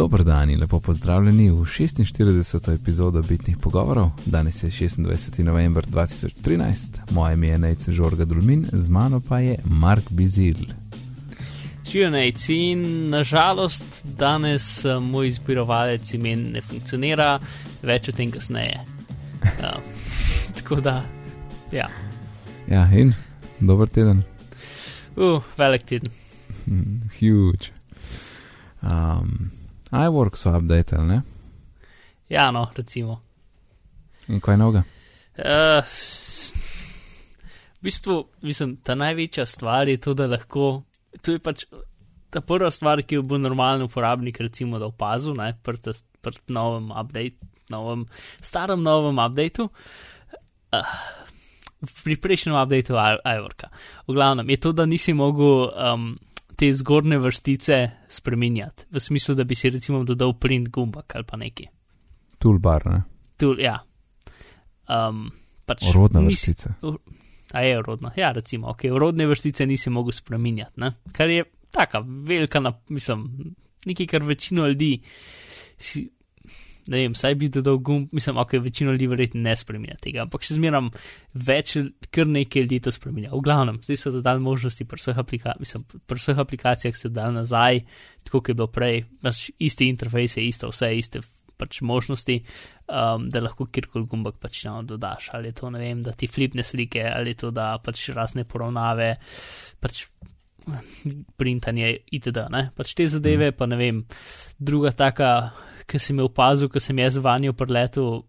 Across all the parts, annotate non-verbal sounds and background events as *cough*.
Dober dan in lepo pozdravljeni v 46. epizodo Bitnih pogovorov. Danes je 26. november 2013, moje ime je Nejce Žorga Dulmin, z mano pa je Mark Bizil. Živijo Nejci in nažalost danes uh, moj izbirovalec imen ne funkcionira, več o tem kasneje. Uh, *laughs* tako da, ja. Ja, in dober teden. Uh, velik teden. Huge. Um, iWork so update, ne? Ja, no, recimo. In kaj noga? Uh, v bistvu, mislim, ta največja stvar je to, da lahko. To je pač ta prva stvar, ki jo bo normalen uporabnik, recimo, da opazil, ne, pri tem novem update, novem, starem novem updateu. Uh, pri prejšnjem updateu iWorka. V glavnem je to, da nisi mogel um, te zgornje vrstice spremenjati, v smislu, da bi si recimo dodal print gumbak ali pa neki. Toolbar, ne? Tool, ja. Um, pač Rodna nisi- vrstica. A je rodna, ja, recimo, ok, rodne vrstice nisi mogel spremenjati, ne? kar je taka velika, nap- mislim, nekaj, kar večino ljudi, si, ne vem, saj bi dodal gumb, mislim, ok, večino ljudi verjetno ne spremenja tega, ampak še zmeram več, kar nekaj ljudi to spremenja. V glavnem, zdaj so dodali možnosti pri vseh, aplika mislim, pri vseh aplikacijah, se dodali nazaj, tako kot je bilo prej, imaš isti interfejs, je isto, vse iste. Pač možnosti, um, da lahko kjerkoli gumbek pač no, dodaš. Ali je to, ne vem, da ti flipne slike, ali je to, da pač razne poravnave, pač printanje itd. Ne? Pač te zadeve, pa ne vem, druga taka, ki sem jo opazil, ki sem jaz vanjo preletel,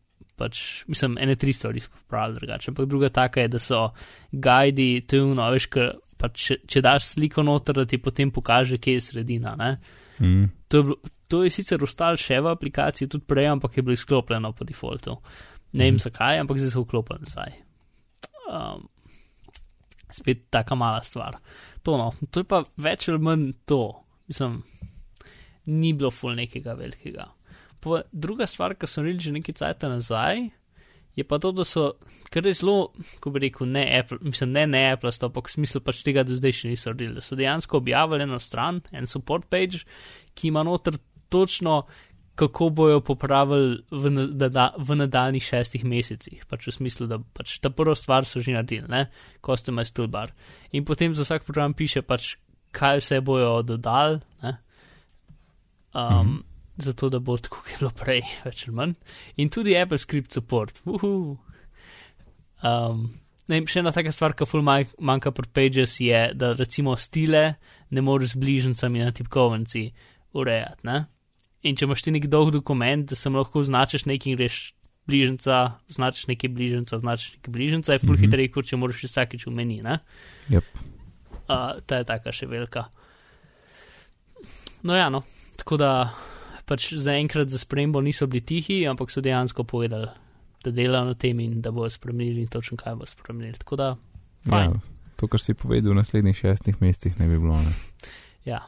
pač mislim, ene tri stvari pravi drugače, ampak druga taka je, da so guidi, to je uno, veš, ker pač če, če daš sliko noter, da ti potem pokaže, kje je sredina. Ne? Mm. To je, bilo, to je sicer ostalo še v aplikaciji, tudi prej, ampak je bilo izklopljeno po defaultu. Ne vem Mhm. zakaj, ampak zdaj so vklopljeni nazaj. Um, spet taka mala stvar. To, no, to je pa več ali manj to. Mislim, ni bilo ful nekega velikega. Pa druga stvar, ki so naredili že nekaj cajt nazaj, je pa to, da so, kar je zelo, ko bi rekel, ne Apple, mislim, ne, ne Apple, ampak v smislu pač tega do zdaj še niso naredili, da so dejansko objavili eno stran, en support page, ki ima noter točno, kako bojo popravili v, nada, v nadaljnih šestih mesecih. Pač v smislu, da pač ta prva stvar so že naredili, ne, customize toolbar. In potem za vsak program piše pač, kaj vse bojo dodali, ne. Um, -hmm. Zato, da bo tako, kot je bilo prej, *laughs* več ali manj. In tudi Apple Script support. Uhu. Um, ne, še ena taka stvar, ki ful manj- manjka pri Pages, je, da recimo stile ne moreš z bližnjicami na tipkovnici urejati. Ne? In če imaš ti nek dolg dokument, da sem lahko označiš nekaj in greš bližnjica, označiš nekaj bližnjica, označiš nekaj bližnjica, je ful mm. -hmm. hitreje, kot če moraš vsakeč v meni. Ne? Yep. Uh, ta je taka še velika. No, ja, no. Tako da pač zaenkrat za spremembo niso bili tihi, ampak so dejansko povedali, da delajo na tem in da bodo spremenili in točno kaj bo spremenili. Tako da, fajn. Ja, to, kar si povedal v naslednjih šestih mesecih, ne bi bilo. Ne? Ja.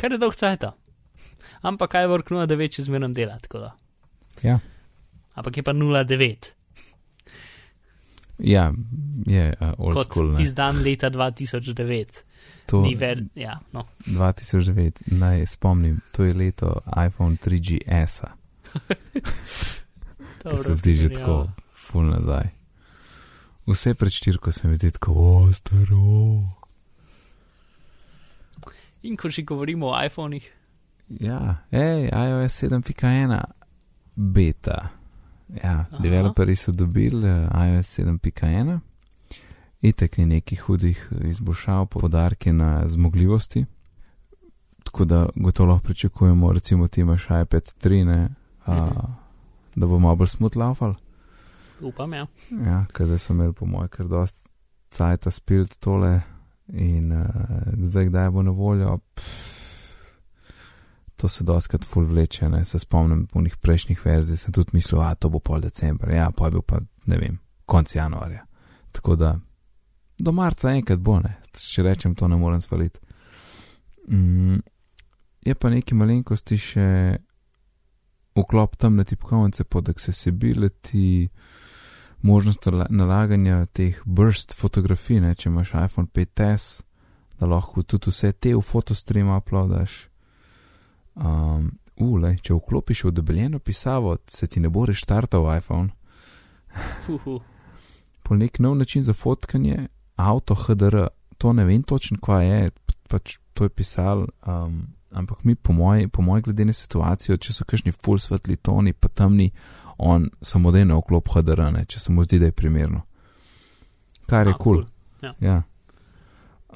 Kar je dolg cajta. Ampak kaj vrk 0,9 če zmeraj dela, tako da. Ja. Ampak je pa 0,9 Ja, je uh, old kot school. Ne? izdan leta 2009. To Ni več, ja, no. 2009, naj spomnim, to je leto iPhone 3GS-a, *laughs* ki Dobro, se zdi že tako, full nazaj. Vse pred štirko se mi zdi tako, o, staro. In ko že govorimo o iPhonih, Ja, hej, iOS 7.1 beta. Ja, Aha. developerji so dobili uh, iOS 7.1, itek ni nekih hudih izboljšav, podarke na zmogljivosti. Tako da gotovo lahko pričakujemo, recimo, ti imaš iPad 3, ne, uh, Mhm. da bo malo bolj smut laufal. upam, ja. Ja, ker zdaj so imeli po mojem kar dost cajta spilt tole in uh, zdaj kdaj bo na voljo. Pff, to se doskrat full vleče, ne se spomnim v njih prejšnjih verzij, sem tudi mislil, a to bo pol decembra, ja, pa je bil pa, ne vem, konc januarja. Tako da do marca enkrat bo, ne, če rečem, to ne morem svaliti. Mm, je pa neki malenkosti še vklop tam na tipkovnice pod accessibility, možnost nala- nalaganja teh burst fotografij, ne, če imaš iPhone 5S, da lahko tudi vse te v fotostream uploadaš. Um, Ule, če vklopiš v debeljeno pisavo, se ti ne bo reštartal iPhone. Uhu. Po nek nov način za fotkanje, avto HDR, to ne vem točno, kva je, pač to je pisal, um, ampak mi, po moji, po moji glede na situacijo, če so kakšni full svetli toni, pa temni, on samodejno vklop HDR, ne, če se mu zdi, da je primerno. Kar je kul. cool. Ja. Ja.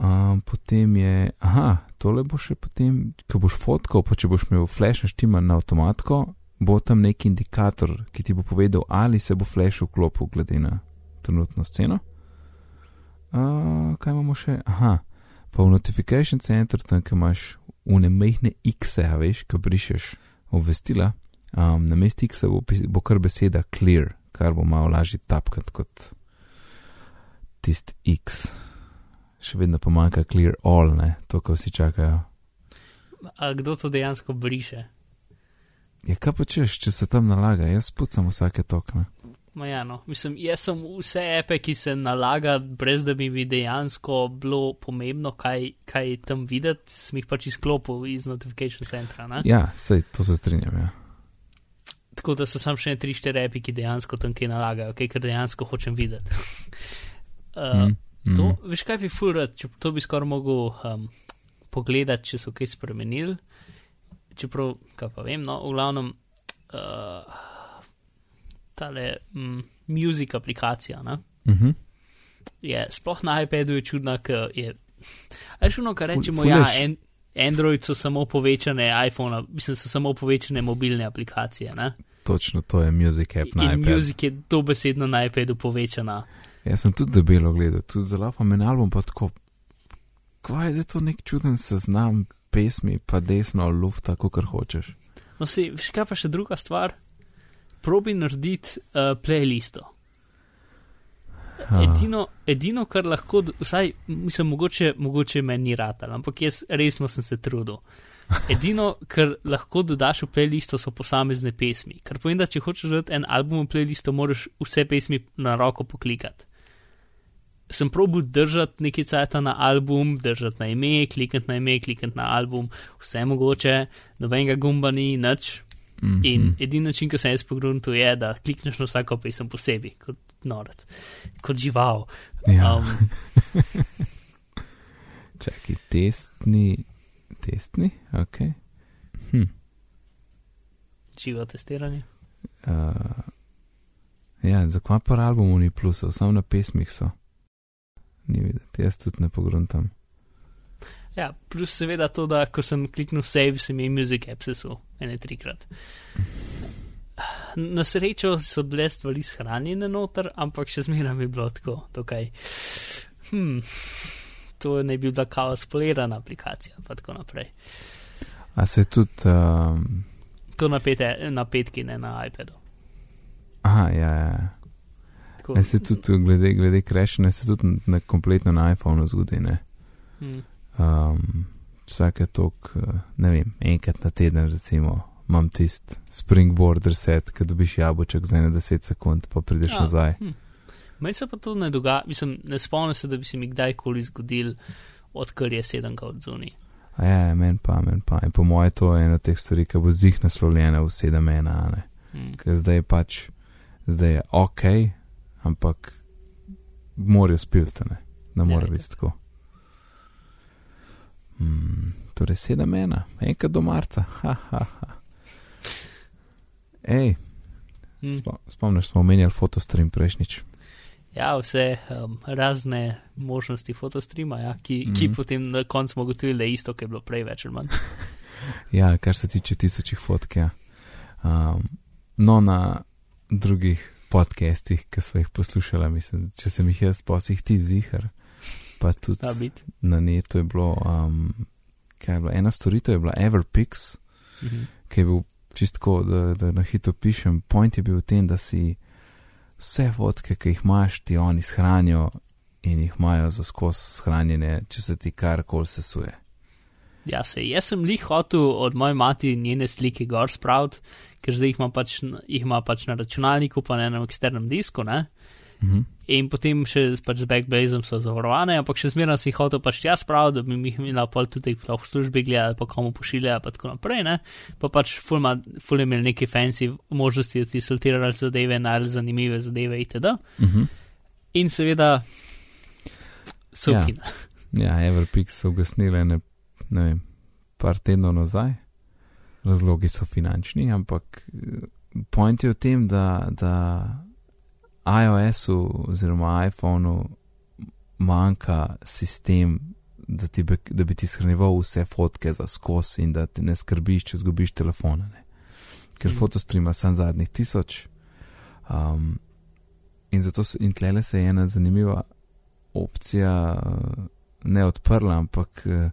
Um, potem je, aha, tole bo še potem, ko boš fotkal, pa če boš imel flash naštiman na avtomatko, bo tam neki indikator, ki ti bo povedal, ali se bo flash vklopil glede na trenutno sceno. Uh, kaj imamo še? Aha, pa v notification center, tam, ki imaš unemehne X-e, a veš, ko brišeš obvestila, um, na mestu X-a bo, bo kar beseda clear, kar bo malo lažje tapkati kot tist X. Še vedno pa manjka clear all, ne, to, ko vsi čakajo. A kdo to dejansko briše? Ja, kaj pa češ, če se tam nalaga, jaz pucam vsake tokne. Ma ja, no. Mislim, jaz sem vse epe, ki se nalaga, brez da bi mi dejansko bilo pomembno, kaj, kaj tam videti, sem jih pač izklopil iz notification centra. Ne? Ja, sej, to se strinjam, ja. Tako da so sam še ne tri, štiri epi, ki dejansko tam kaj nalagajo, kaj kar dejansko hočem videti. uh, *laughs* Mm, mm. To, veš kaj bi full rad, če to bi skoraj mogel um, pogledati, če so kaj spremenili. Čeprav, kaj pa vem, no, v glavnem, uh, tale mm, music aplikacija, ne, Mhm. je sploh na iPadu je čudna, ker je. A je šuno, kar rečemo, ful ja, en, Android so samo povečane iPhone, mislim, so samo povečane mobilne aplikacije, ne. Točno to je music app na In iPadu. music je dobesedno na iPadu povečana. Jaz sem tudi debelo gledal, tudi zelo pa men album, pa tako. Kaj je zdaj to nek čuden seznam pesmi, pa desno lufta, kot hočeš. No, si, veš kaj pa še druga stvar? Probi narediti uh, playlisto. Edino, edino, kar lahko, vsaj, mislim, mogoče, mogoče meni ni ratal, ampak jaz resno sem se trudil. Edino, kar lahko dodaš v playlisto, so posamezne pesmi. Kar pomeni, da če hočeš dodati en album v playlisto, moraš vse pesmi na roko poklikati. Sem probil držati nekaj cajta na album, držati na ime, klikati na ime, klikati na album, vse mogoče, nobenega gumba ni, nič. Mm In edini način, ki sem jaz pogrunil, je, da klikneš na vsako pesem posebej, kot norec, kot žival. ja. Um, *laughs* Čakaj, testni, testni, ok. Hm. živo testiranje. Uh, ja, zakaj pa na albumu ni plusov, samo na pesmih so. Ni videti, jaz tudi ne pogruntam. Ja, plus seveda to, da ko sem kliknil save, se mi je music app sesul, ene trikrat. Na srečo so bile stvari shranjene noter, ampak še zmeraj mi je bilo tako, tukaj. Hmm, to ne bi bila kao spolirana aplikacija, pa tako naprej. A se tudi. Um, To na, pete, na petki, ne na iPadu. aha, ja, ja. Tako, Ne, se tudi glede, glede crashene, se tudi na, kompletno na iPhonu zgodi. Ne? hmm, Um, vsake tok, uh, ne vem, enkrat na teden, recimo, imam tisti springboard reset, ki dobiš jabolček za 10 sekund, pa prideš Ja. nazaj. Hm. Meni se pa to ne dogaja, mislim, ne spomnim se, da bi se mi kdajkoli zgodil, odkar je sedemka od zunaj. A ja, men pa, men pa. In po mojem, to je ena od teh stvari, ki bo zih naslovljena v 7.1, a ne. Hm. Ker zdaj je pač, zdaj je ok, ampak morajo spilti, ne. Ne more Ja, biti tako. Hmm, torej 7.1, enkrat do marca, ha, ha, ha. Ej, Hm. spo- spomniš, smo omenjali fotostream prejšnjič. Ja, vse um, razne možnosti fotostreama, ja, ki, mm -hmm. ki Mhm. potem na koncu smo ugotovili, da je isto, ki je bilo prej več ali manj. *laughs* Ja, kar se tiče tisočih fotk. Ja. Um, no, na drugih podcastih, ki smo jih poslušali, mislim, če sem jih jaz, pa si jih ti zihar. Pa tudi na netu je bilo, um, kaj je bilo, ena storitev je bila Everpix, Mhm. ki je bil čistko, da, da na hitro pišem. Point je bil v tem, da si vse fotke, ki jih imaš, ti oni shranijo in jih imajo za skos shranjene, če se ti karkoli sesuje. Ja, se, jaz sem lih hotel od moje mati njene slike gor spraviti, ker zdaj jih ima pač, jih ima pač na računalniku, pa na eksternem disku, ne? Mhm. in potem še pač z Backblazom so zavarovane, ampak še zmeraj si jih hotel pač jaz prav, da bi mi jih imela pol tudi v službi gledati, pa komu pošiljajo, pa tako naprej, ne. Pa pač ful, ma, ful je imel neki fancy možnosti, da ti sortirali zadeve, najbolj zanimive zadeve itd. Mhm. In seveda so Ja. ukina. Ja, Everpix so ugasnili ne, ne vem, par tednov nazaj. Razlogi so finančni, ampak eh, point je v tem, da, da iOS-u oziroma iPhonu manjka sistem, da, ti da bi ti shranjeval vse fotke za skos in da te ne skrbiš, če zgubiš telefona. Ne. Ker mm. fotostreama sem zadnjih tisoč. Um, in zato se, in tlele se je ena zanimiva opcija eh, ne odprla, ampak eh,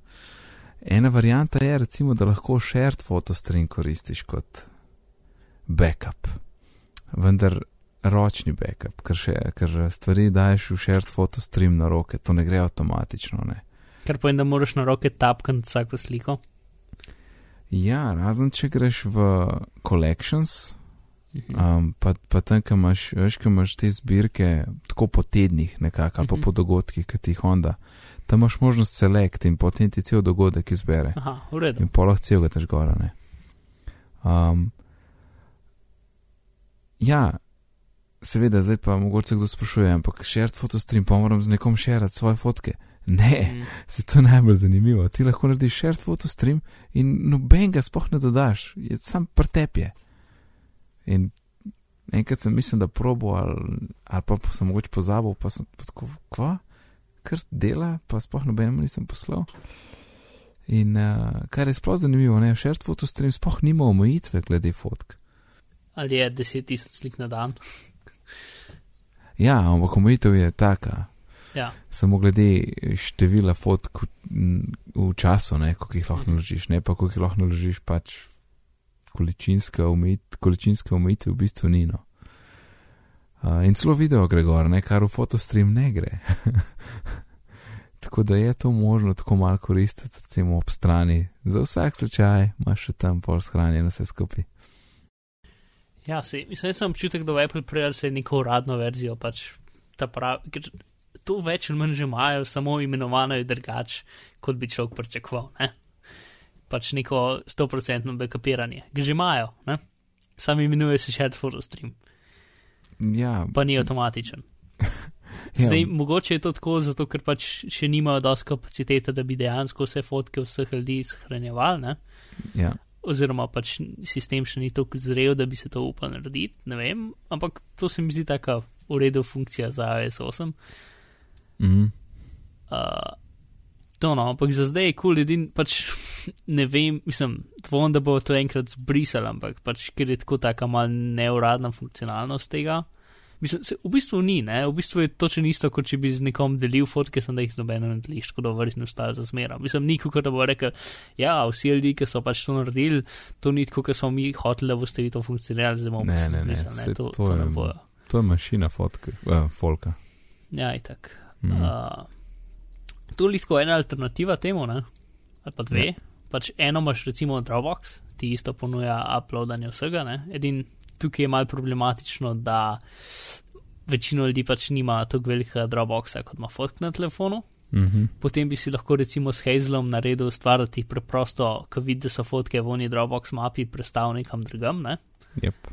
ena varijanta je recimo, da lahko shared fotostream koristiš kot backup. Vendar ročni backup, ker, še, ker stvari daješ v shared fotostream na roke, to ne gre avtomatično. Ne. Kar pomeni, da moraš na roke tapkati vsako sliko. Ja, razen če greš v collections. Um, pa, pa tam, ki imaš, veš, ki imaš te zbirke, tako po tednih, nekako, ali pa Mhm. po dogodkih, ki ti jih onda, tam imaš možnost select in potem ti cel dogodek izbere. Aha, v redu. In polah celega tež gora, ne. Um, ja, seveda, zdaj pa mogoče kdo sprašuje, ampak shared fotostream, pa moram z nekom šerati svoje fotke. Ne, Mm. se to najbolj zanimivo. Ti lahko narediš shared fotostream in noben ga spoh ne dodaš, je sam pretepje. In enkrat sem mislim, da probo ali, ali pa sem mogoče pozabil, pa sem tako, kva, kar dela, pa spoh nobenemu nisem poslal. In uh, kar je sploh zanimivo, ne, shared fotostream spoh nima omejitve glede fotk. Ali je 10 tisoč slik na dan? *laughs* Ja, ampak omejitev je taka. Ja. Samo glede števila fotk v, v času, ne, koliko jih lahko Mhm. naložiš, ne pa koliko jih lahko naložiš, pač količinska omejitev, količinska omejitev v bistvu ni. No. Uh, in celo video gre gor, ne, kar v fotostream ne gre. *laughs* tako da je to možno tako malo koristiti, recimo ob strani. Za vsak slučaj imaš še tam pol shranjeno vse skupaj. Ja, se, mislim, sem občutek, da v Apple prejel se neko uradno verzijo, pač ta pravi, ker to več ali manj že imajo, samo imenovano je drugače, kot bi človek pričakoval? Pač neko 100% backupiranje, ga že imajo, ne? Sam imenuje se shared photo stream, Ja, pa ni avtomatičen. *laughs* ja, Zdaj, mogoče je to tako, zato ker pač še nimajo dosti kapacitete, da bi dejansko vse fotke vseh ljudi shranjevali, ne? ja. oziroma pač sistem še ni tako zrel, da bi se to upal narediti, ne vem, ampak to se mi zdi taka v redu funkcija za iOS 8. Mhm. Uh, to no, ampak za zdaj je kul, cool, edin pač ne vem, mislim, dvom, da bo to enkrat zbrisal, ampak pač ker je tako taka mal neuradna funkcionalnost tega. Mislim, se, v bistvu ni, ne? v bistvu je točno isto, kot če bi z nekom delil fotke, sem da jih z nobenem ne deliš, tako da verjetno ostaja za zmera. Mislim, ni kot da bo rekel, ja, vsi ljudje, ki so pač to naredili, to ni tako, kot smo mi hoteli, da boste vi to funkcionirali, zdaj bomo Ne, ne, ne, zbrisali, saj to, to to je- ne bojo. To je mašina fotke, uh, folka. Ja, itak. Mhm. Uh, to lahko ena alternativa temu, ne? ali pa dve. Ja. Pač eno imaš recimo Dropbox, ti isto ponuja uploadanje vsega. ne. Edin tukaj je mal problematično, da večino ljudi pač nima tako velikega Dropboxa, kot ima fotk na telefonu. Mhm. Potem bi si lahko recimo s Hazelom naredil stvar, da ti preprosto, ko vidiš, da so fotke v oni Dropbox mapi, prestavil nekam drugam. Ne? Yep.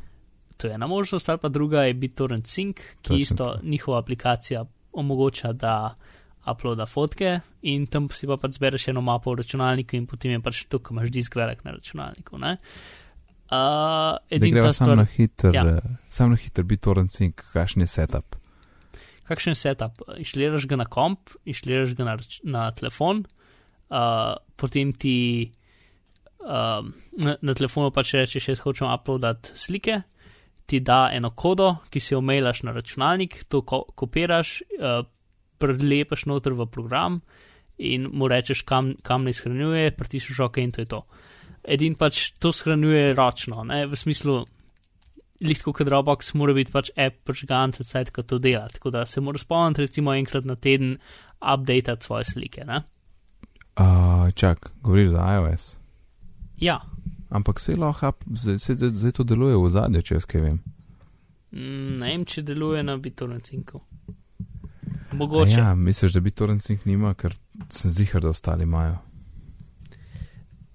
To je ena možnost, ali pa druga je BitTorrent Sync, ki Točno isto to. njihova aplikacija omogoča, da uploada fotke in tam si pa pač zbereš eno mapo v računalniku in potem je pač to, ko imaš disk velik na računalniku. Ne? Uh, Da edin greva ta sam stvar, na hiter, Ja. sam na hiter, biti torrent sync, kakšen je setup. kakšen je setup? Inštaliraš ga na komp, inštaliraš ga na, na telefon, uh, potem ti um, na, na telefonu pač rečeš, jaz hočem uploadati slike, ti da eno kodo, ki si jo mailaš na računalnik, to ko kopiraš, uh, prelepaš noter v program in mu rečeš, kam, kam naj shranjuje, pritisneš ok in to je to. Edin pač to shranjuje ročno, ne? v smislu, lihtko kot Dropbox mora biti pač app prižgan, cajt, ko to dela. Tako da se mora spomniti, recimo enkrat na teden, updatati svoje slike. Ne? Uh, čak, govoriš za iOS. Ja, Ampak se lahko, zdaj, to deluje v zadnje, če jaz kaj vem. Mm, ne vem, če deluje na BitTorrent Syncu. A Mogoče. Ja, misliš, da bi Torrent Sync nima, ker sem zihar, da ostali imajo.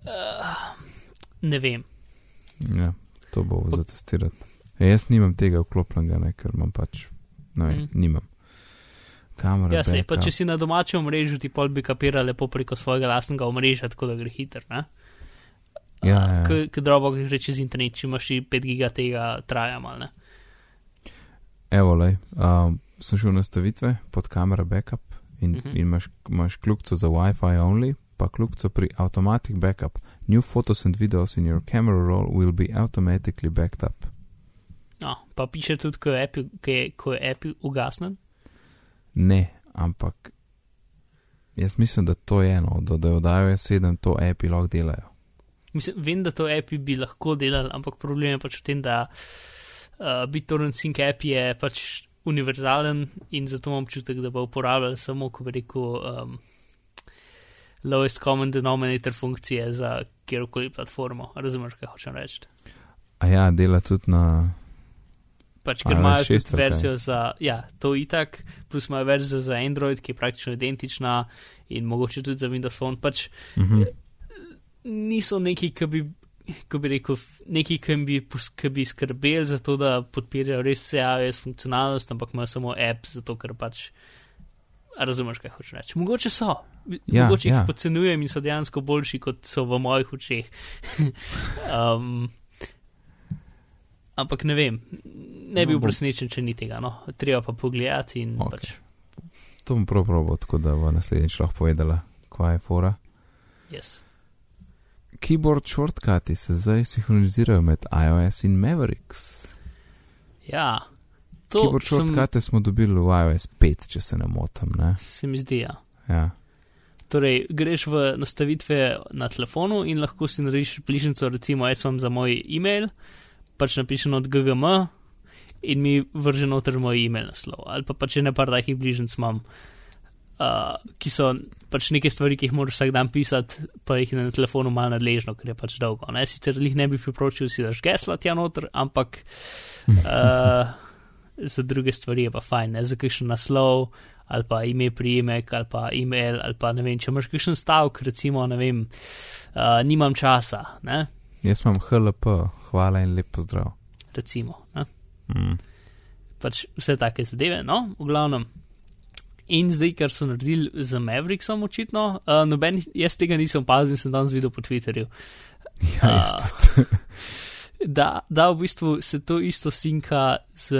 Uh, ne vem. Ja, to bo za testirati. E, jaz nimam tega vklopljenega, ne, ker imam pač, ne vem, Mm. nimam. Kamera, Ja, sej, pa če si na domačem omrežju, ti pol bi kapiral lepo preko svojega lastnega omrežja, tako da gre hiter. Ne? Ja, ja. Ker drobo gre čez internet, če imaš 5 giga tega traja mal. Ne? Evo, lej, um, sem šel na stavitve pod kamera backup in, Mhm. mhm. in imaš, imaš kljubco za Wi-Fi only, pa kljubco pri automatic backup. New photos and videos in your camera roll will be automatically backed up. No, pa piše tudi, ko je app, ko je, ko je app ugasnen. Ne, ampak jaz mislim, da to je eno, da, da je od iOS 7 to api lahko delajo. Mislim, vem, da to app bi lahko delali, ampak problem je pač v tem, da uh, BitTorrent Sync app je pač univerzalen in zato imam občutek, da bo uporabljal samo, ko bi rekel, um, lowest common denominator funkcije za kjerkoli platformo. Razumeš, kaj hočem reči? A ja, dela tudi na. Pač, ker imajo 6 tudi ali kaj? verzijo za, ja, to itak, plus imajo verzijo za Android, ki je praktično identična in mogoče tudi za Windows Phone. Pač Mhm. niso neki, ki bi, ko bi rekel, neki, ki bi, ki bi skrbeli za to, da podpirajo res vse iOS funkcionalnost, ampak imajo samo app, zato ker pač. Razumeš, kaj hočeš reči? Mogoče so, Ja, mogoče ja. jih podcenjujem in so dejansko boljši, kot so v mojih očeh. *laughs* um, ampak ne vem, ne bi No, bil presenečen, če ni tega. No. Treba pa pogledati in Ok. pač. To bom prav probo, tako da bo naslednjič lahko povedala, kva je fora. Yes. Keyboard shortcuti se zdaj sinhronizirajo med iOS in Mavericks. Ja, to Keyboard sem, shortcute smo dobili v iOS 5, če se ne motim. Ne? se mi zdi. Ja. Ja. Torej, greš v nastavitve na telefonu in lahko si narediš bližnjico, recimo, jaz vam za moj e-mail, pač napišem od GGM in mi vrže noter moj e-mail naslov. Ali pa pač ene par takih bližnjic imam, uh, ki so pač neke stvari, ki jih moraš vsak dan pisati, pa jih na telefonu malo nadležno, ker je pač dolgo. Ne? Sicer jih ne bi priporočil, si daš gesla tja noter, ampak uh, za druge stvari je pa fajn, ne za kakšen naslov ali pa ime, prijemek, ali pa e-mail, ali pa ne vem, če imaš kakšen stavek, recimo, ne vem, uh, nimam časa, ne, Jaz imam HLP, hvala in lep pozdrav. recimo, ne, Mm. pač vse take zadeve, no, v glavnem. In zdaj, kar so naredili z Mavericksom, očitno, uh, noben, jaz tega nisem opazil, sem danes videl po Twitterju, Ja, tudi. *laughs* da, da v bistvu se to isto sinka z,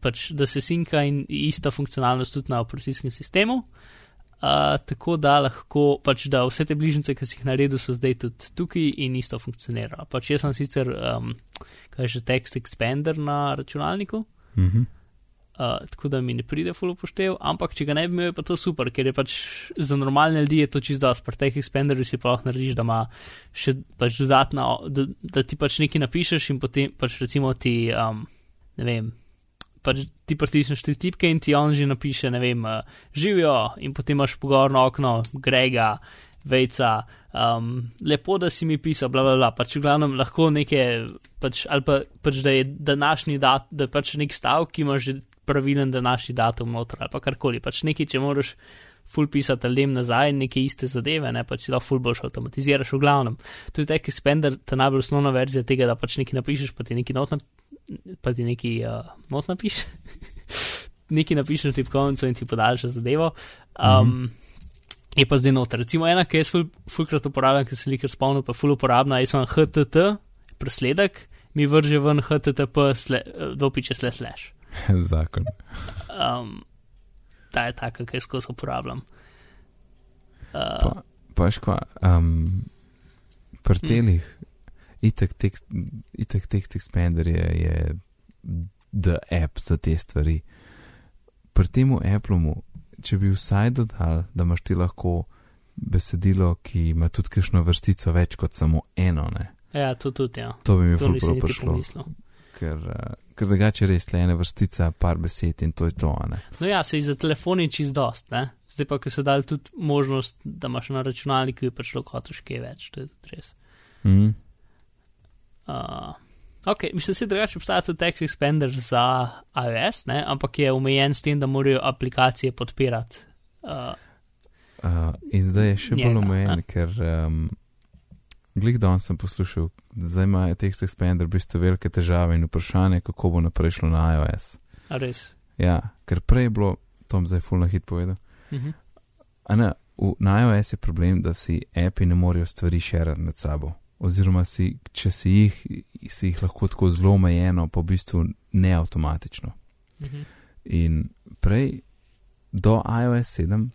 pač, da se sinka in ista funkcionalnost tudi na operacijskem sistemu. Uh, tako da lahko, pač, da vse te bližnjice, ki si jih naredil, so zdaj tudi tukaj in isto funkcionirajo. Pač jaz sem sicer, um, kaj že, text expander na računalniku, Mhm. Uh, tako da mi ne pride full upoštev, ampak če ga ne bi imel, je pa to super, ker je pač za normalne ljudi je to čisto dosti. Pri teh expanderjih si pa lahko narediš, da ima še pač dodatno, da, da ti pač nekaj napišeš in potem pač recimo ti, um, ne vem, pač ti pritisneš tri tipke in ti on že napiše, ne vem, uh, živijo in potem imaš pogorno okno, grega, vejca. Um, lepo, da si mi pisal, bla, bla, bla. Pač v glavnem lahko neke, pač, ali pa pač, da je današnji dat, da je pač nek stavek, ki ima že pravilen današnji datum noter, ali pa karkoli. Pač nekaj, če moraš full pisati ali dem nazaj, neke iste zadeve, ne pač lahko full boljš avtomatiziraš v glavnem. To je taki spender, ta najbolj osnovna verzija tega, da pač nekaj napišeš, pa ti nekaj not, nap pa ti nekaj uh, not napišeš. *laughs* nekaj napišeš na tipkovnico in ti podaljša zadevo. Um, mm -hmm. Je pa zdaj noter. Recimo ena, ki jaz ful, fulkrat uporabljam, ki se jih spomnim, pa ful uporabna, jaz imam HTT, presledek, mi vrže ven HTTP, dopiče sle slash. *laughs* Zakon. Um, ta je taka, ki jo skozi uporabljam. Uh, Pa, pa veš kva, um, pri Hm. telih, itek tekst, itek tekst expander je, je the app za te stvari. Pri temu Applu, če bi vsaj dodal, da imaš ti lahko besedilo, ki ima tudi kakšno vrstico več kot samo eno, ne. ja, to tudi, ja. To bi mi To ful prav prišlo, pomislil. Ker, uh, ker drugače res le ena vrstica, par besed in to je to, ne. No ja, se za telefon je čist dost, ne? Zdaj pa, ko so dali tudi možnost, da imaš na računalniku, je pač lahko hočeš kaj več, to je tudi res. Mm. Uh, Ok, mislim, da drugače obstaja tudi Text Expander za iOS, ne? ampak je omejen s tem, da morajo aplikacije podpirati. Uh, Uh, in zdaj je še bolj Njega, omejen, a? ker um, glik danes sem poslušal, da zdaj ima Text Expander v bistvu velike težave in vprašanje, kako bo naprej šlo na iOS. a res. Ja, ker prej je bilo, Tom zdaj full na hit povedal. Mhm. A ne, v, na iOS je problem, da si api ne morejo stvari širiti med sabo. Oziroma, si, če si jih, si jih lahko tako zelo omejeno, pa v bistvu ne avtomatično. Mhm. In prej, do iOS 7,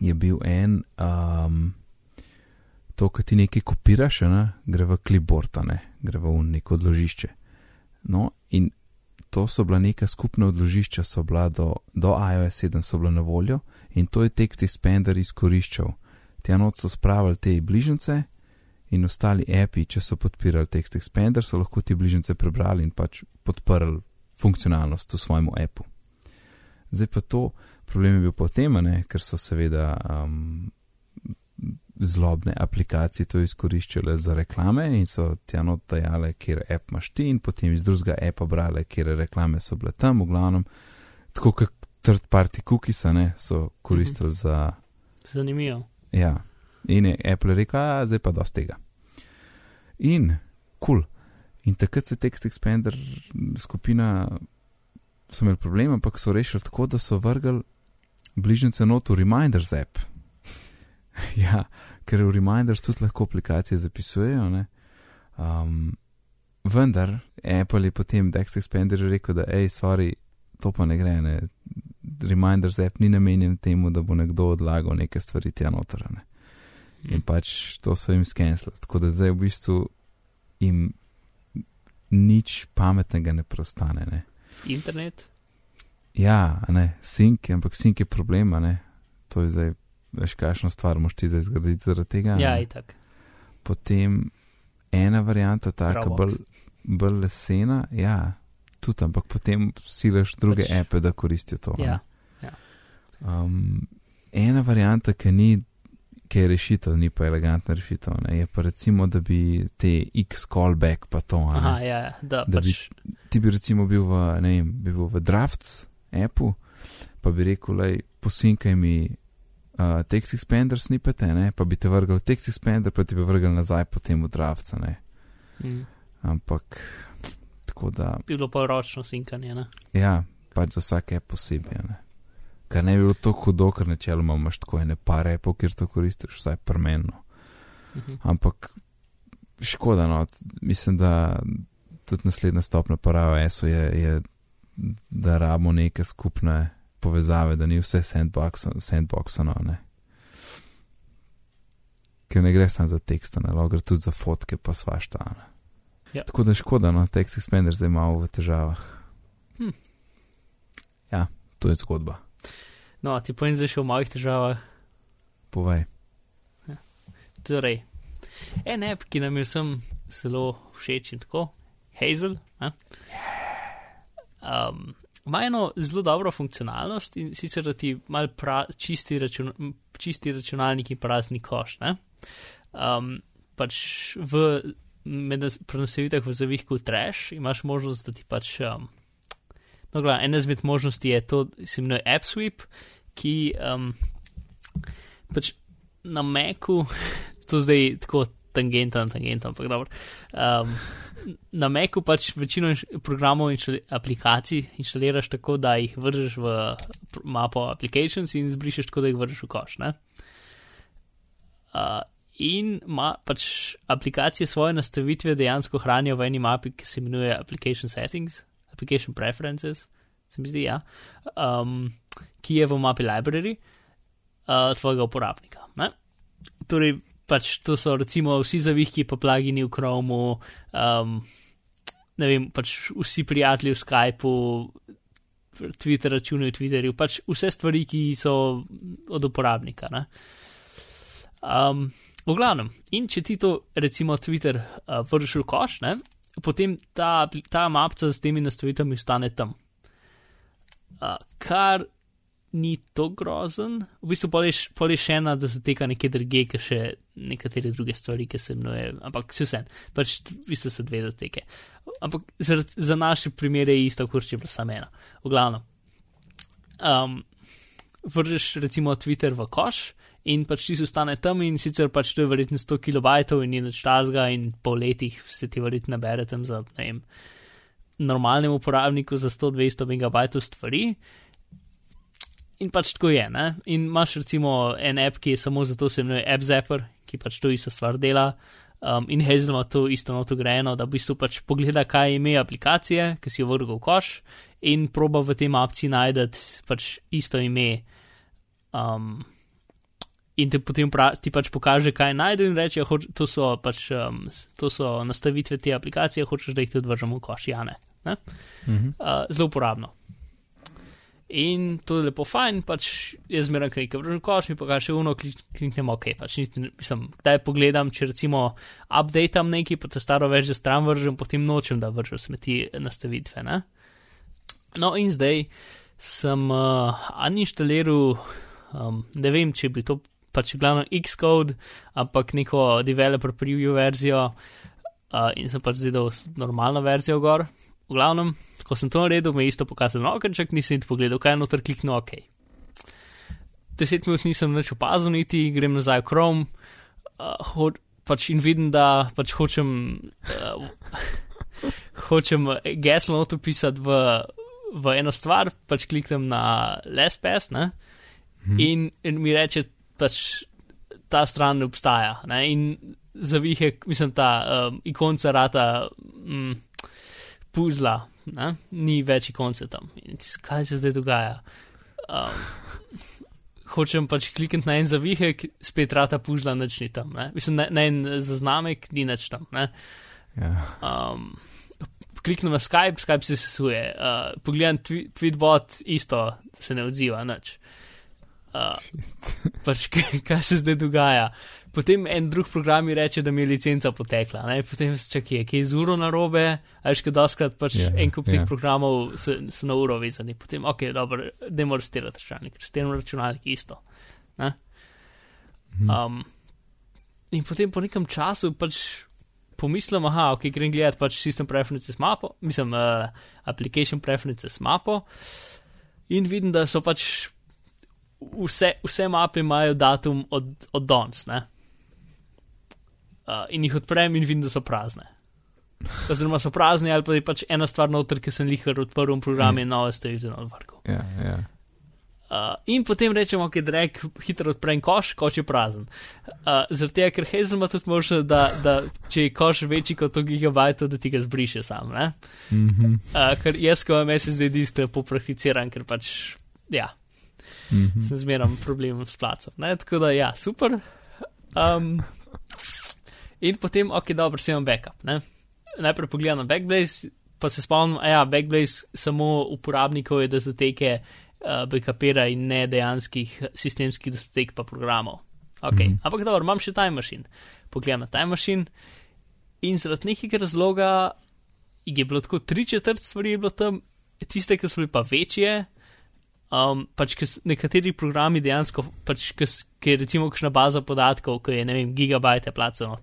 je bil en, um, to, kar ti nekaj kopiraš, ne, gre v clipboard, a ne, gre v neko odložišče. No, in to so bila neka skupna odložišča, so bila do, do iOS 7 so bila na voljo in to je Text Expander izkoriščal. Tja noč so spravili te bližnjice in ostali api, če so podpirali Text Expander, so lahko ti bližnjice prebrali in pač podprli funkcionalnost v svojemu appu. Zdaj pa to, problem je bil potem, ne, ker so seveda um, zlobne aplikacije to izkoriščale za reklame in so tja not dajale, kjer app imaš ti in potem iz drugega appa brale, kjer reklame so bile tam, v glavnem, tako kot third party cookies, ne, so koristili -hmm. za, Zanimivo. ja, in je Apple rekel, a zdaj pa dosti tega. In, kul, cool. in takrat se Text Expander skupina so imeli problem, ampak so rešili tako, da so vrgli bližnjice not v Reminders app. *laughs* ja, ker v Reminders tudi lahko aplikacije zapisujejo. Ne? Um, vendar Apple je potem Text Expander rekel, da hej, sorry, to pa ne gre. Ne? Reminders app ni namenjen temu, da bo nekdo odlagal neke stvari tja noter. Ne? In pač to so jim skenslili. Tako da zdaj v bistvu jim nič pametnega ne preostane. Ne? Internet. Ja, ne, sink, ampak sink je problem, a ne. To je zdaj, veš, kakšna stvar moš ti zdaj zgraditi zaradi tega. Ja, itak. Potem ena varianta, taka bolj, bolj lesena, ja, tudi, ampak potem silaš druge Pač- ape, da koristijo to. a ne. Ja. Um, ena varianta, ki ni, ki je rešitev, ni pa elegantna rešitev, ne, je pa recimo, da bi te X callback pa to, a ne. Aha, ja, ja, da, Da bi- pač. ti bi recimo bil v, ne vem, bi bil v Drafts appu, pa bi rekel, lej, posinkaj mi uh, Text Expander snippete, ne, pa bi te vrgel v Text Expander, pa ti bi vrgel nazaj potem v Drafts, a ne. Mm. Ampak, tako da, Bi bilo pa ročno sinkanje. Ne? ja, pač za vsak app posebej, ne. Kar ne bi bilo tako hudo, ker načeloma imaš tako ene par appov, kjer to koristiš, vsaj premenno. Mhm. Ampak škoda, no, mislim, da tudi naslednja stopnja parava ESO je, je, da rabimo neke skupne povezave, da ni vse sandbox- sandboxano, ne. Ker ne gre samo za tekst, ne, gre tudi za fotke, pa svašta. Ne. Ja. Tako da škoda, no, Text Expander zdaj malo v težavah. Hm. Ja, to je zgodba. No, ti povem zdaj še v malih težavah. Povej. Torej, en app, ki nam je vsem zelo všeč in tako, Hazel, ne? um, ima eno zelo dobro funkcionalnost in sicer, da ti mal pra, čisti, račun, čisti računalnik in prazni koš. Um, pač v prenosevitvah v zavihku trash imaš možnost, da ti pač. Um, no, gledaj, ena izmed možnosti je to, se imenuje AppSweep, ki um, pač na Macu, *laughs* to zdaj tako tangenta na tangenta, ampak dobro. Um, na Macu pač večino inš- programov in aplikacij inštaliraš tako, da jih vržeš v mapo applications in zbrišeš tako, da jih vržeš v koš. Ne? Uh, in ima pač aplikacije svoje nastavitve dejansko hranijo v eni mapi, ki se imenuje Application Settings, Application Preferences, se mi zdi, ja, um, ki je v mapi library uh, tvojega uporabnika. Ne? Torej, pač to so recimo vsi zavihki, pa plagini v Chromu, um, ne vem, pač vsi prijatelji v Skypu, Twitter računi v Twitterju, pač vse stvari, ki so od uporabnika. Ne? Um, v glavnem, in če ti to, recimo, Twitter uh, vržeš v koš, ne, potem ta, ta mapca s temi nastavitvami ostane tam. Uh, kar ni to grozen. V bistvu pol je še ena, da se teka nekje druge, ki še nekatere druge stvari, ki se imenuje, ampak vse vse, pač v bistvu so dve doteke. Ampak za, za naše primere je isto, kot če je bila sama ena. V glavnem. Um, vržeš recimo Twitter v koš in pač ti ostane tam in sicer pač to je verjetno 100 kilobajtov in je noč tazga in po letih se ti verjetno nabere tam za, ne vem, normalnemu uporabniku za 100-200 megabajtov stvari. In pač tako je. Ne? In imaš recimo en app, ki je samo zato se imenuje AppZapper, ki pač to isto stvar dela. Um, in Hazel ima to isto noto grejeno, da v bistvu pač pogleda, kaj je ime aplikacije, ki si jo vrgal v koš, in proba v tem apci najti pač isto ime. Um, in te potem pra, ti pač pokaže, kaj najde in reče, hoč, to, so pač, um, to so nastavitve te aplikacije, hočeš, da jih tudi vržemo v koš, ja ne. ne? Mhm. Uh, zelo uporabno. In to je lepo fajn, pač jaz zmeraj kaj, ki vržem koš, mi pa kaže uno, kliknem ok, pač nisem, kdaj pogledam, če recimo updateam nekaj, pa te staro več za stran vržem, potem nočem, da vržem smeti nastavitve, ne. No in zdaj sem uh, uninštaliral, um, ne vem, če bi to pač glavno Xcode, ampak neko developer preview verzijo uh, in sem pač zdaj dal normalno verzijo gor, v glavnem ko sem to naredil, mi je isto pokazal, ker čak nisem ti pogledal, kaj je noter kliknil, ok. Deset minut nisem več opazil, niti grem nazaj v Chrome, uh, ho, pač in vidim, da pač hočem, uh, *laughs* hočem geslo noto pisati v, v eno stvar, pač kliknem na LSPS, ne, hmm. in, in mi reče, pač ta stran ne obstaja, ne, in zavihek, mislim, ta um, ikonca rata, mm, puzla, ne? ni več ikonce tam. In tis, kaj se zdaj dogaja? Um, hočem pač klikniti na en zavihek, spet rata puzla, nič ni tam. Ne? Mislim, na, na en zaznamek, ni nič tam. Ja. Um, kliknem na Skype, Skype se sesuje. Uh, pogledam twi Tweetbot, isto se ne odziva, nič. Uh, pač, *laughs* kaj se zdaj dogaja? Potem en drug program mi reče, da mi je licenca potekla. Ne? Potem se čakaj, ki je z uro na robe, ali še doskrat pač yeah, ja, en kup yeah. teh ja. programov so, so na uro vezani. Potem, ok, dobro, ne moreš stirati računalnik, ker stiramo računalnik isto. Um, in potem po nekem času pač pomislim, aha, ok, grem gledati pač system preferences mapo, mislim, uh, application preferences mapo in vidim, da so pač vse, vse mape imajo datum od, od danes, ne? Uh, in jih odprem in vidim, da so prazne. Oziroma so prazne, ali pa je pač ena stvar noter, ki sem jih odprl v programu in nove stvari za odvrko. Ja, ja. Uh, in potem rečemo, ok, drek, hitro odprem koš, koš je prazen. Uh, Zaradi tega, ker Hazel ima tudi možnost, da, da če je koš večji kot 100 gigabajtov, da ti ga zbriše sam. Mm -hmm. uh, ker jaz, ko imam SSD disk, lepo prakticiram, ker pač, ja, mm -hmm. sem zmeram problem s placom. Ne? Tako da, ja, super. Um, In potem, ok, dobro, si imam backup. Ne? Najprej pogledam na Backblaze, pa se spomnim, da ja, Backblaze samo uporabnikov je datoteke uh, backupira in ne dejanskih sistemskih datotek pa programov. Ok, mm -hmm. ampak dobro, imam še Time Machine. Pogledam na Time Machine in zaradi nekega razloga je bilo tako tri četrt stvari, je bilo tam, tiste, ki so bile pa večje. Um, pač, nekateri programi dejansko, pač, ki je recimo kakšna baza podatkov, ki je ne vem, gigabajte placeno,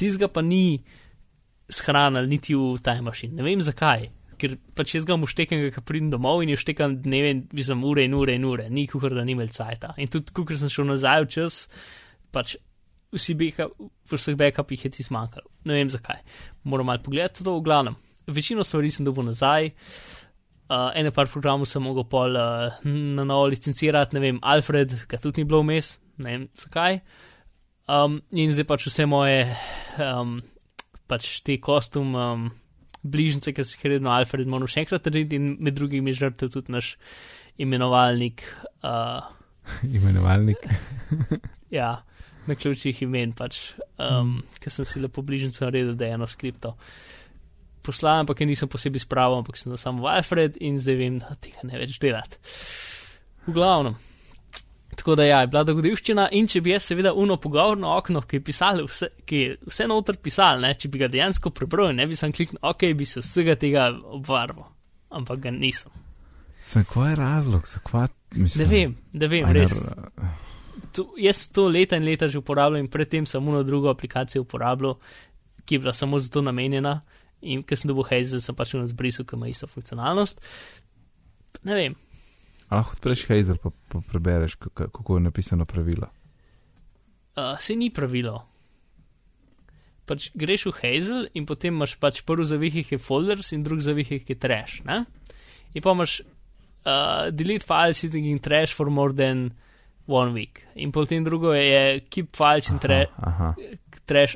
tizga pa ni shranil niti v Time Machine. Ne vem zakaj, ker pač jaz ga mu štekam, ki pridem domov in jo štekam, ne vem, vizem ure in ure in ure, ni kuhar, da ni imel cajta. In tudi, ko sem šel nazaj v čas, pač vsi beka, vseh backupih je ti zmanjkalo. Ne vem zakaj. Moram malo pogledati to, v glavnem. Večino stvari sem dobil nazaj. Uh, ene par programov sem mogel pol uh, na novo licencirati, ne vem, Alfred, ki tudi ni bilo vmes, ne vem zakaj. Um, in zdaj pač vse moje, um, pač te kostum, um, bližnjice, ki se jih redno Alfred moram še enkrat narediti in med drugim je žrtev tudi naš imenovalnik. Uh, *laughs* imenovalnik. *laughs* ja, na ključih imen pač, um, mm. ker sem si lepo bližnjico naredil, da je eno skripto. Uh, poslal, ampak je nisem posebej spravil, ampak sem samo Alfred in zdaj vem, da tega ne več delati. V glavnem. Tako da ja, je bila dogodivščina in če bi jaz seveda uno pogovorno okno, ki je, pisali, vse, ki je vse noter pisal, ne, če bi ga dejansko prebral, ne bi sem kliknil, ok, bi se vsega tega obvarval, ampak ga nisem. Zakaj je razlog, zakaj Mislim, Ne vem, ne vem, res. To, jaz to leta in leta že uporabljam in predtem sem eno drugo aplikacijo uporabljal, ki je bila samo za to namenjena. In ker sem dobil Hazel, sem pač eno zbrisal, ki ima isto funkcionalnost. Ne vem, A lahko odpreš Hazel, pa, pa prebereš, kako, kako je napisano pravilo. uh, se ni pravilo. Pač greš v Hazel in potem imaš pač prvi zavihih je folders in drugi zavihih je trash. Ne? In pa imaš uh, delete files sitting in trash for more than one week. In potem drugo je keep files in Aha, aha. trash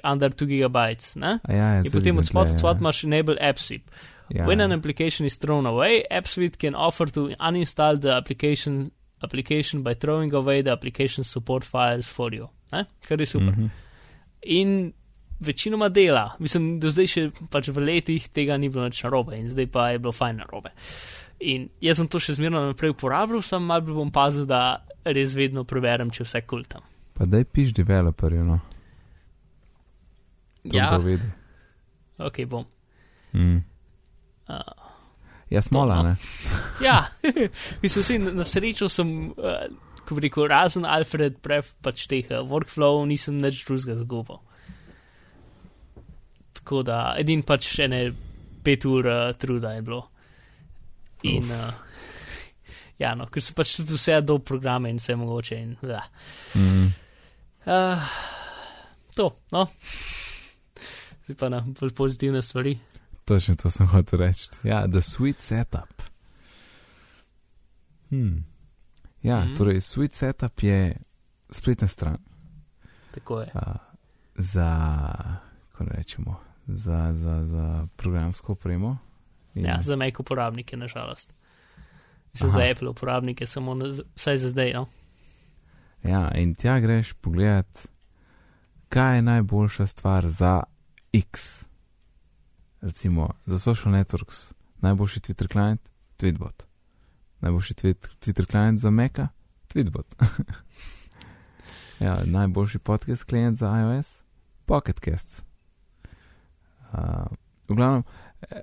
under 2 gigabytes. Ne? A ja, ja, In potem od spod tle, spod ja. imaš enable AppSweep. Ja, When ja. an application is thrown away, AppSuite can offer to uninstall the application application by throwing away the application support files for you. Ne? Kar je super. Mhm. In večinoma dela, mislim, do zdaj še pač v letih tega ni bilo nič narobe in zdaj pa je bilo fajn narobe. In jaz sem to še zmerno naprej uporabljal, sem bolj bom pazil, da res vedno preverjam, če vse kultam. Pa daj piš developerju, no. Ja, kdo vedi. ok, bom. Mm. Uh, Ja, smola, To, no. ne? *laughs* ja, *laughs* mislim, si, na srečo sem, uh, ko bi rekel, razen Alfred, pref pač teh uh, workflow, nisem nič drugega zgubil. Tako da, edin pač še ne pet ur uh, truda je bilo. In, Uf. uh, ja, no, ker so pač tudi vse do programe in vse mogoče. In, uh, Mm. uh, to, no. Zdaj pa na bolj pozitivne stvari. Točno to sem hotel reči. Ja, the sweet setup. Hmm. Ja, mm. torej, sweet setup je spletna stran Tako je. uh, za, kako rečemo, za, za, za programsko opremo. In- Ja, za Mac uporabnike, nažalost. Mislim, Aha. za Apple uporabnike, samo na, vsaj za zdaj. No? Ja, in tja greš pogledat, kaj je najboljša stvar za X. Recimo za social networks, najboljši Twitter client, Tweetbot. Najboljši tweet, Twitter client za Maca, Tweetbot. *laughs* ja, najboljši podcast klient za iOS, Pocketcast. Uh, v glavnem, eh,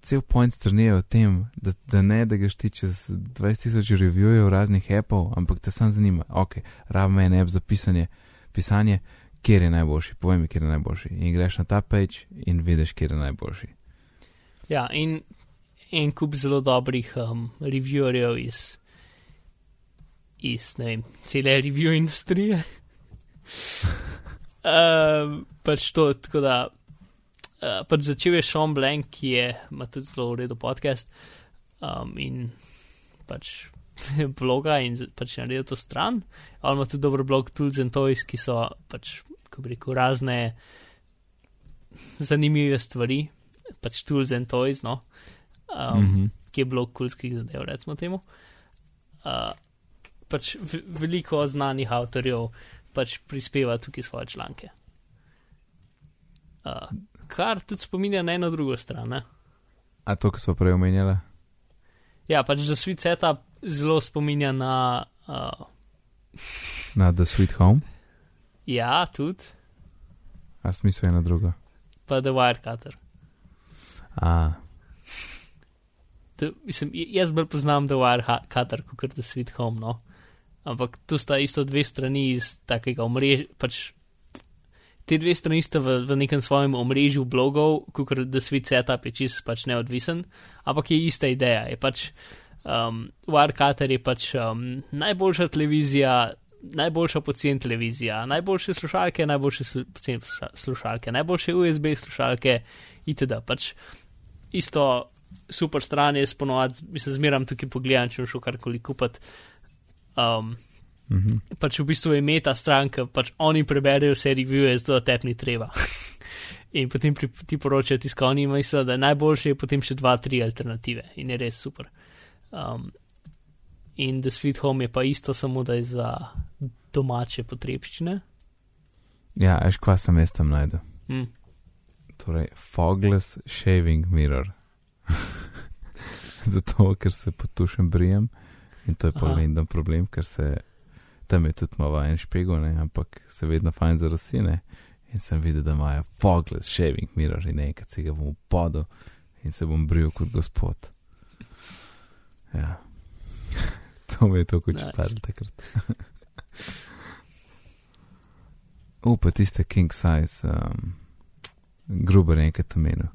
cel point strani je v tem, da, da ne da greš ti čez 20.000 reviewjev raznih appov, ampak te sam zanima, ok, rabim en app za pisanje, pisanje, kjer je najboljši, povej mi, kjer je najboljši. In greš na ta page in vidiš, kjer je najboljši. Ja, in en kup zelo dobrih um, reviewerjev iz, iz ne vem, cele review industrije. *laughs* um, pač to, tako da. Uh, pač začel je Sean Blank, ki je, ima tudi zelo v redu podcast um, in pač *laughs* bloga in pač naredil to stran. On ima tudi dober blog Tools and Toys, ki so pač, ko bi rekel, razne zanimive stvari, pač Tools and Toys, no, um, mm. -hmm. ki je blog kulskih zadev, recimo temu. Uh, pač veliko znanih avtorjev pač prispeva tukaj svoje članke. Uh, kar tudi spominja na eno drugo stran. Ne? A to, kar smo prej omenjali? Ja, pač za Sweet Setup zelo spominja na. Uh, Na The Sweet Home, ja, tudi, a smisel je na drugo. pa The Wirecutter. A, To, mislim, jaz bolj poznam The Wirecutter kot The Sweet Home, no. Ampak tu sta isto dve strani iz takega omrežja. Pač, te dve strani sta v, v nekem svojem omrežju blogov, kot The Sweet Setup je čist pač neodvisen, ampak je ista ideja. Je pač, um, Wirecutter je pač um, najboljša televizija. Najboljša pocen televizija, najboljše slušalke, najboljše slu- pocen sluša- slušalke, najboljše USB slušalke, itd. Pač isto super stran je sponovati, mislim, zmeram tukaj pogledam, če šel karkoli kupiti. Um, mhm. pač v bistvu je meta stranka, pač oni preberejo vse revije, zato da tep ni treba. *laughs* in potem pri, ti poročajo tiskovni misel, da najboljše je potem še dva, tri alternative in je res super. Um, in The Sweet Home je pa isto, samo da je za domače potrebščine. Ja, veš, kva sem jaz tam najdel. Hm. Torej, fogless shaving mirror. *laughs* Zato, ker se potušem brijem in to je pa vedno problem, ker se tam je tudi malo en špego, ne, ampak se vedno fajn zarosine. In sem videl, da imajo fogless shaving mirror in enkrat si ga bom podal in se bom bril kot gospod. Ja. *laughs* to mi je kuče Nice. padlo takrat. *laughs* O, pa tiste king size, um, gruber enkrat omenil,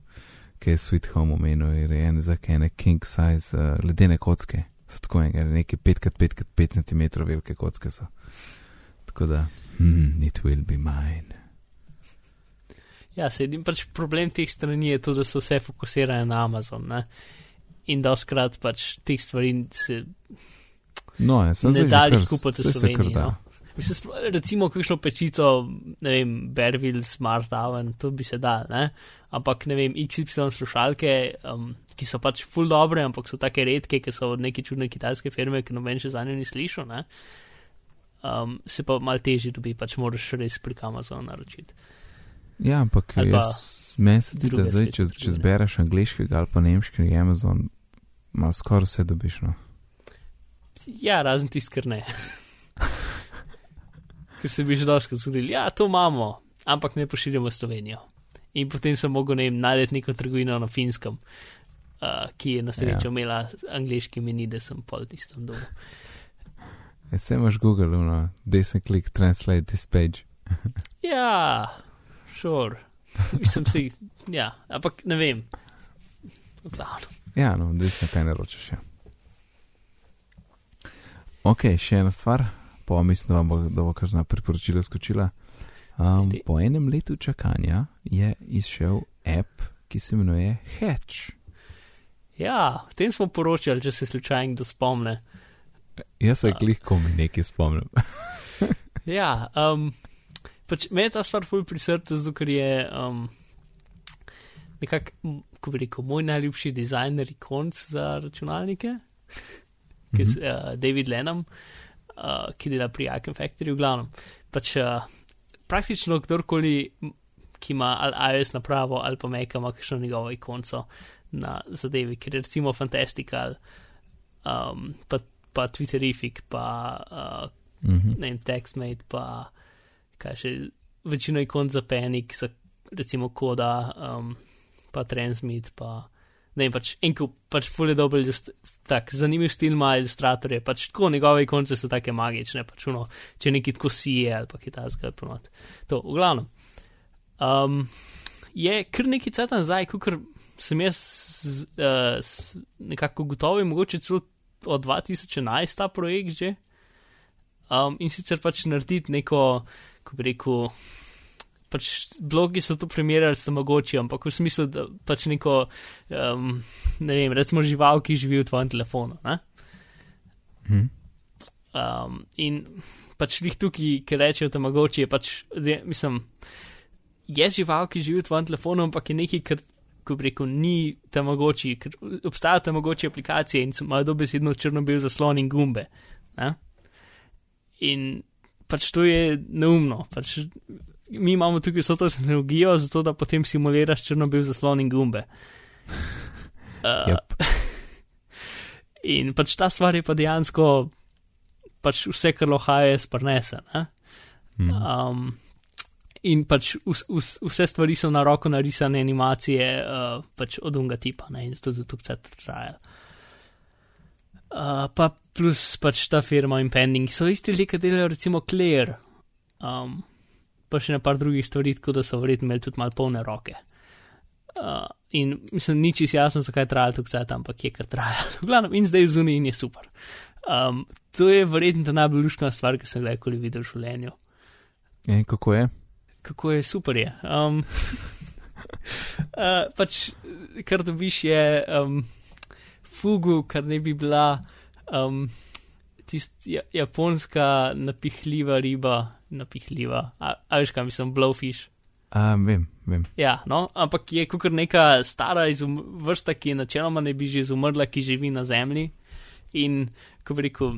ki je Sweet Home omenil, je rejen za ene king size uh, ledene kocke. So tako ene, neke 5x5x5 cm velike kocke so. Tako da, hmm, it will be mine. Ja, sedim pač problem teh strani je to, da so vse fokusirane na Amazon. Ne? In da skrat pač teh stvari se No, ja, sem ne zdaj že da kar jih kupiti v Sloveniji. No? Mislim, recimo, kakšno pečico, ne vem, Berville, Smart Oven, to bi se dal, ne? Ampak ne vem, XY slušalke, um, ki so pač full dobre, ampak so take redke, ki so od neke čudne kitajske firme, ki noben še za njo ni slišal, ne? Um, se pa mal težje dobi, pač moraš res prek Amazona naročiti. Ja, ampak jaz, meni se zdi, da zdaj, če, če zbereš angliškega ali pa nemškega Amazon, ima skoraj vse dobiš. No. Ja, razen tisti, ker ne. ker se bi že doskrat zgodili, ja, to imamo, ampak ne pošiljamo v Slovenijo. In potem sem mogel, ne vem, najti neko trgovino na finskem, uh, ki je na srečo Ja. imela angliški meni, da sem pol tistem domu. E, se imaš Google, no, desen klik, translate this page. Ja, šor. Mislim si, ja, ampak ne vem. V glavnem. Ja, no, odvisno kaj naročaš. Ja. Ok, še ena stvar, pa mislim, da vam bo, da bo kar na priporočilo skočila. Um, po enem letu čakanja je izšel app, ki se imenuje Hatch. Ja, o tem smo poročali, če se slučajno kdo spomne. Jaz se A. glih komi nekaj spomnim. *laughs* Ja, um, pač me je ta stvar ful pri srcu, zato ker je um, nekako, m, ko bi rekel, moj najljubši dizajner ikonc za računalnike, ki je Mhm. uh, David Lenham, uh, ki dela pri Icon Factory v glavnem. Pač uh, praktično kdorkoli, ki ima ali iOS napravo ali pa Mac, ima kakšno njegovo ikonco na zadevi, ker recimo Fantastical, um, pa, pa Twitterific, pa uh, Mhm. ne vem, TextMate, pa kaj še, večino ikon za Panic, za recimo koda, um, pa Transmit, pa ne vem, pač enko, pač fully dobro, ilust- tak zanimiv stil ima ilustratorje, pač tako njegove ikonce so take magične, pač uno, če neki tako sije ali pa kitajska ponot. To, v glavnem. Um, je kar neki cvet nazaj, kot sem jaz z, uh, s, nekako gotovi, mogoče celo od 2011 ta projekt že. Um, in sicer pač narediti neko, ko bi rekel, pač blogi so to primerjali s mogoče, ampak v smislu, da pač neko, um, ne vem, recimo žival, ki živi v tvojem telefonu. Ne? Mhm. Um, in pač *laughs* jih tukaj, ki rečejo, da mogoče je pač, de, mislim, je žival, ki živi v tvojem telefonu, ampak je nekaj, kar, ko bi rekel, ni tam mogoče, ker obstajajo tam mogoče aplikacije in imajo dobesedno črno-bel zaslon in gumbe. Ne? In pač to je neumno. Pač mi imamo tukaj vso to tehnologijo, zato da potem simuliraš črno-bel zaslon in gumbe. *laughs* Uh, Yep. *laughs* In pač ta stvar je pa dejansko pač vse, kar sprnese. Ne? Mhm. Um, in pač vs, vs, vse stvari so na roko narisane animacije uh, pač od unga tipa ne? in zato tudi vse trajalo. Uh, pa plus pač ta firma Impending so isti ljudje, ki delajo recimo Clear, um, pa še na par drugih stvari, tako da so verjetno imeli tudi malo polne roke. Uh, in mislim, ni čisto jasno, zakaj je trajalo tako cajt, ampak je kar trajalo. V glavnem, in zdaj je zunaj in je super. Um, to je verjetno ta najbolj lušna stvar, ki sem kdajkoli videl v življenju. In kako je? Kako je super je. Um, *laughs* uh, pač, kar dobiš je um, fugu, kar ne bi bila um, tista ja, japonska napihljiva riba, napihljiva, a, a veš kaj mislim, blowfish. A, vem, vem. Ja, no, ampak je kot neka stara izum, vrsta, ki je načeloma ne bi že izumrla, ki živi na zemlji. In, ko bi rekel,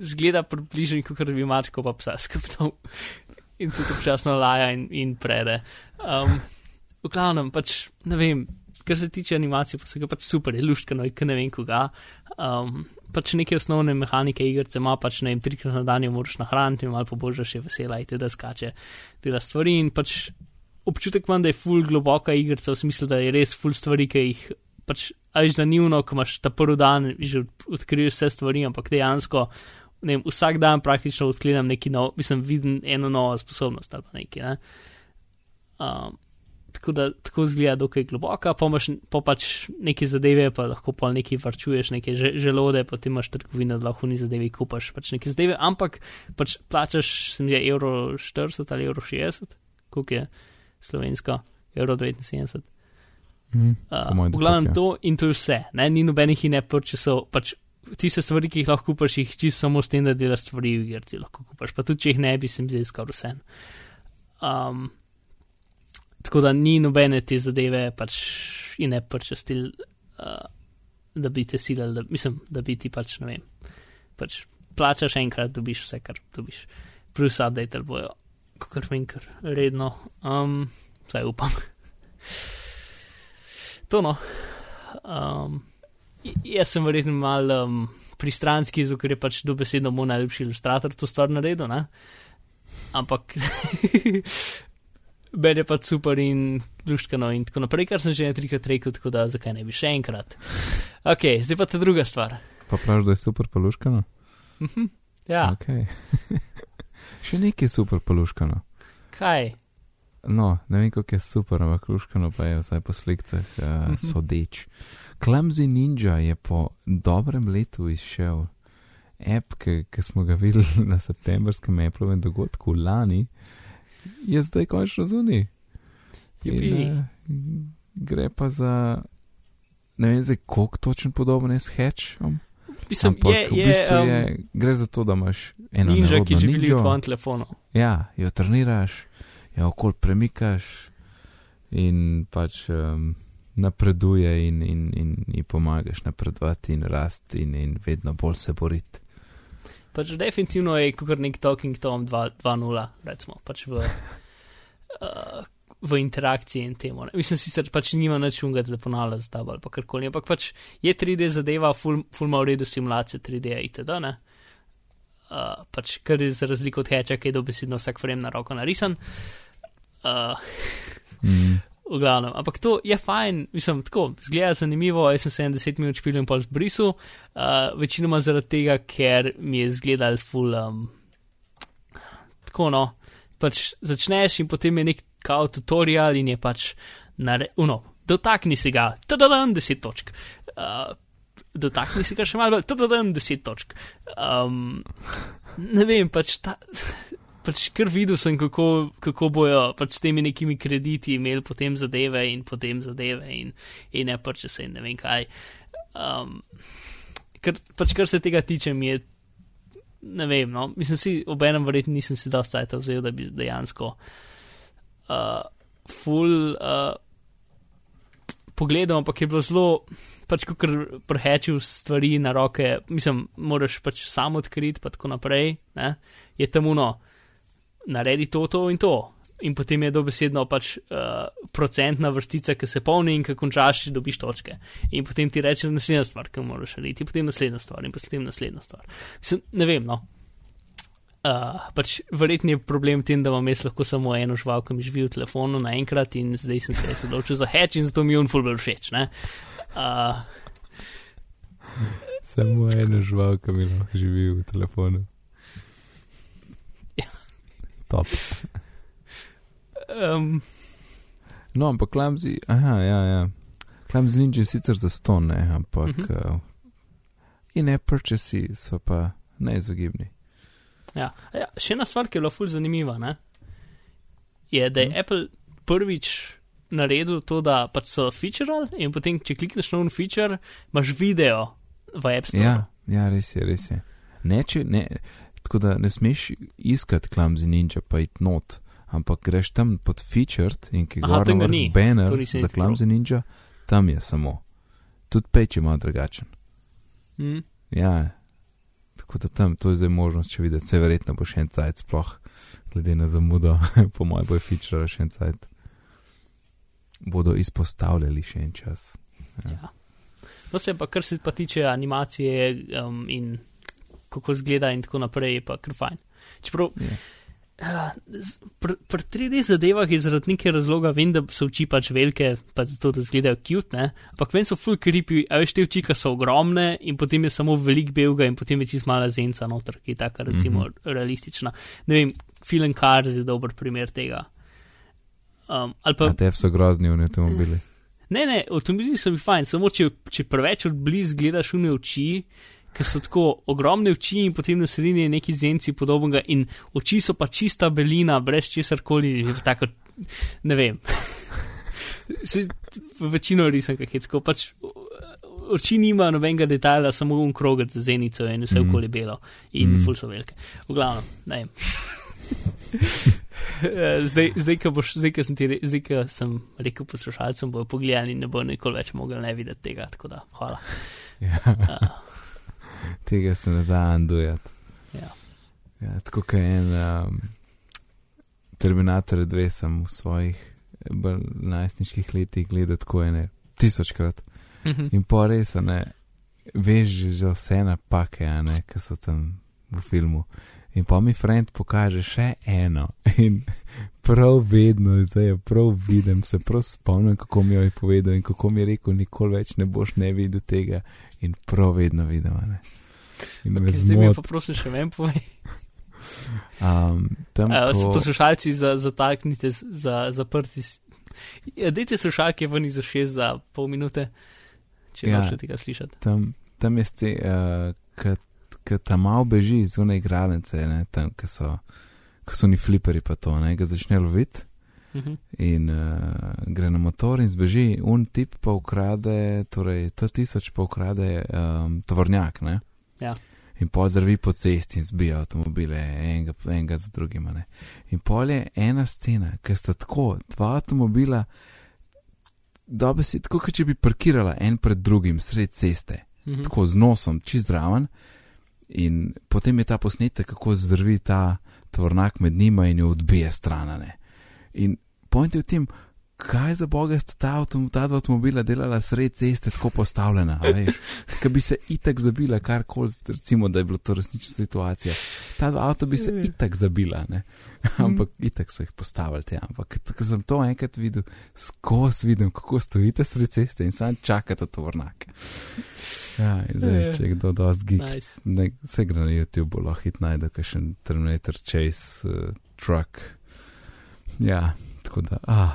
zgleda približno kot bi mačko pa psa skrbel. In tudi občasno laja in, in prede. Um, v glavnem, pač ne vem, kar se tiče animacije, pa se ga pač super, je luštkano, in ne vem koga. Um, pač neke osnovne mehanike igrice ima, pač ne vem, trikrat na dan jo moraš nahraniti, malo pobožaš je vesela, in da skače, dela stvari in pač občutek imam, da je full globoka igrica v smislu, da je res full stvari, ki jih pač ali da ni uno, ko imaš ta prvi dan, že odkriješ vse stvari, ampak dejansko, ne vem, vsak dan praktično odkrijem neki nov, mislim, vidim eno novo sposobnost ali pa nekaj. Ne? Um, tako da tako zgleda dokaj globoka, pa imaš pa pač neke zadeve, pa lahko pa nekaj varčuješ, neke želode, potem imaš trgovino, da lahko ni zadeve, kupaš pač neke zadeve, ampak pač plačaš, sem že evro 40 ali evro 60, koliko je slovensko, evro 79. Mm, uh, v glavnem to in to je vse, ne? ni nobenih in ne purčesov, pač ti se stvari, ki jih lahko kupaš, jih čisto samo s tem, da delaš stvari v igrci lahko kupaš, pa tudi če jih ne bi, sem zdaj skoraj vse. Um, tako da ni nobene te zadeve, pač in ne prčestil, uh, da bi te silili, da, mislim, da bi ti pač, ne vem, pač plačaš enkrat, dobiš vse, kar dobiš. Plus update bojo, kar vem, kar redno, um, vsaj upam. *laughs* to no. Um, jaz sem verjetno mal um, pristranski, zato je pač dobesedno moj najljubši ilustrator to stvar naredil, ne? Ampak *laughs* meni je pa super in luštkano in tako naprej, kar sem že trikrat rekel, tako da zakaj ne bi še enkrat. Ok, zdaj pa ta druga stvar. Pa praviš, da je super pa luštkano? Mhm, ja. Ok. *laughs* še nekaj super pa luštkano. Kaj? No, ne vem, kako je super, ampak luštkano pa je vsaj po slikcah uh, sodeč. Clumsy Ninja je po dobrem letu izšel. App, ki smo ga videli *laughs* na septembrskem Apple'ovem dogodku lani, je zdaj končno zunaj. Uh, gre pa za. Ne vem, zdaj, koliko točno podoben je s Hatchom. Mislim, Ampak je, v bistvu je, um, je, gre za to, da imaš eno ninja, ki živi v tvojem telefonu. Ja, jo treniraš, jo okol premikaš in pač um, napreduje in, in, in, in pomagaš napredovati in rasti in, in vedno bolj se boriti. Pač definitivno je kot nek Talking Tom 2.0, recimo, pač v, uh, *laughs* v interakciji in temu. Ne. Mislim, sicer pač nima načunga, da ponavlja z tabo ali pa karkoli, ampak pač je 3D zadeva, full, full ma v redu simulacijo 3D itd. Ne. Uh, pač kar je za razliko od heča, ki je dobesedno vsak frame na roko narisan. Uh, Mm. *laughs* v glavnem. Ampak to je fajn, mislim, tako, zgleda zanimivo. Jaz sem 70 minut špil in pol zbrisal, uh, večinoma zaradi tega, ker mi je zgledal full. Um, tako no, pač začneš in potem je nek kao tutorial in je pač, nare, uno, dotakni si ga, tadadam, 10 točk. Uh, dotakni si ga še malo, tadadam, 10 točk. Um, ne vem, pač ta pač kar videl sem, kako, kako bojo pač s temi nekimi krediti imeli potem zadeve in potem zadeve in, in ne pač se in ne vem kaj. Um, kar, pač kar se tega tiče, mi je, ne vem, no, mislim si, ob enem verjetno nisem si dal stajta vzel, da bi dejansko uh, full uh, pogledal, ampak je bilo zelo. Pač, ko prehečil stvari na roke, mislim, moraš pač sam odkriti, pa tako naprej, ne? je tam uno, naredi to, to in to. In potem je dobesedno pač uh, procentna vrstica, ki se polni in ki končaš, dobiš točke. In potem ti reče naslednja stvar, ki moraš narediti, potem naslednja stvar in potem naslednja stvar. Mislim, ne vem, no. Uh, pač verjetno je problem tem, da imam jaz lahko samo eno žival, ki mi živi v telefonu naenkrat in zdaj sem se odločil za heč in zato mi je on fulbr všeč. Uh, Samo eno žival, ki mi živi v telefonu. Ja. Top. um, No, ampak klamzi, aha, ja, ja. Klamzi ninja je sicer za ston, ne, ampak. Mhm. Uh, in purchasi so pa neizogibni. ja. Ja, še ena stvar, ki je bila ful zanimiva, ne? je, da je Mhm. Apple prvič naredil to, da pač so feature in potem, če klikneš na un feature, imaš video v App Store. Ja, ja, res je, res je. Ne, če, ne, tako da ne smeš iskati klamzi ninja, pa it not, ampak greš tam pod featured in ki gor ga na ni. vrh banner za klamzi ninja, tam je samo. Tudi peč je malo drugačen. Mm. Ja, tako da tam to je zdaj možnost, če videti, se verjetno bo še en cajt, sploh glede na zamudo, *laughs* po mojem bo je feature še en cajt. Bodo izpostavljali še en čas. Ja. No, se pa, kar se pa tiče animacije um, in kako zgleda in tako naprej, je pa kar fajn. Čeprav Ja. Uh, Pri pr 3D zadevah je zaradi nekega razloga, vem, da so oči pač velike, pač zato da izgledajo cute, ne? ampak meni so full creepy, a veš, te oči, ki so ogromne in potem je samo velik belga in potem je čist mala zenca noter, ki je taka recimo mm -hmm. realistična. Ne vem, Film Cars je dober primer tega. Um, ali pa. Te so grozni v avtomobili. Ne, ne, avtomobili so mi fajn, samo če, če preveč odbliz gledaš v ne oči, ki so tako ogromne oči in potem na sredini je neki zenci podobnega in oči so pa čista belina, brez česar koli, tako ne vem. *laughs* Se, večino risem, kaj je tako, pač oči nima nobenega detajla, samo un krogat za zenico in vse Mm. okoli belo in Mm. ful so velike. V glavnem, ne vem. *laughs* Eh, zdaj, zdaj, ko boš, zdaj, ko sem, ti zdaj, ko sem rekel poslušalcem, bojo pogledali in ne bo nikoli več mogli ne videti tega, tako da hvala. Ja, Uh, *laughs* tega se ne da andujati. Ja. Ja, tako kot en um, Terminator 2 sem v svojih bolj najstniških letih gledal tako ene tisočkrat. mhm. In pa res, ne, veš že vse napake, ne, ki so tam v filmu. In pa mi friend pokaže še eno. In prav vedno, zdaj jo prav vidim, se prav spomnim, kako mi jo je povedal in kako mi je rekel, nikoli več ne boš ne videl tega. In prav vedno vidim, a ne. In Okay, zdaj mi zmot. pa prosim še meni povej. Um, tam, Uh, ko, poslušalci za, zataknite, za zaprti. s- Ja, dajte slušalke ven iz ušes za pol minute, če Ja. ja. hočete tega slišati. tam, tam je scena, uh, ki tam malo beži one igralnice, ne, tam, ki so, ko so ni fliperi pa to, ne, ga začne loviti. Mhm. in uh, gre na motor in zbeži, un tip pa ukrade, torej ta tisoč pa ukrade um, tovornjak, ne? Ja. In pol zdravi po cesti in zbija avtomobile, enega, enega za drugima, ne? In pol je ena scena, ker sta tako, dva avtomobila, dobe si, tako kot če bi parkirala en pred drugim sred ceste, Mhm. tako z nosom, čist zraven. In potem je ta posnetek, kako zdrvi ta tovornjak med njima in jo odbije stran. In point je v tem, kaj za boga sta ta, avtom, ta dva avtomobila delala sred ceste tako postavljena, a veš, *laughs* ki bi se itak zabila, karkoli, recimo, da je bila to resnična situacija. Ta dva avto bi se Ja. itak zabila, ne? ampak itak so jih postavili te. Ampak ko sem to enkrat videl, skozi vidim, kako stojite sred ceste in sam čakate tovornjak. Ja, in zdaj, veš, če je kdo dost geek, Nice. ne, vse gre na YouTube, lahko hit najde, kakšen Terminator Chase uh, truck. Ja, tako da, ah,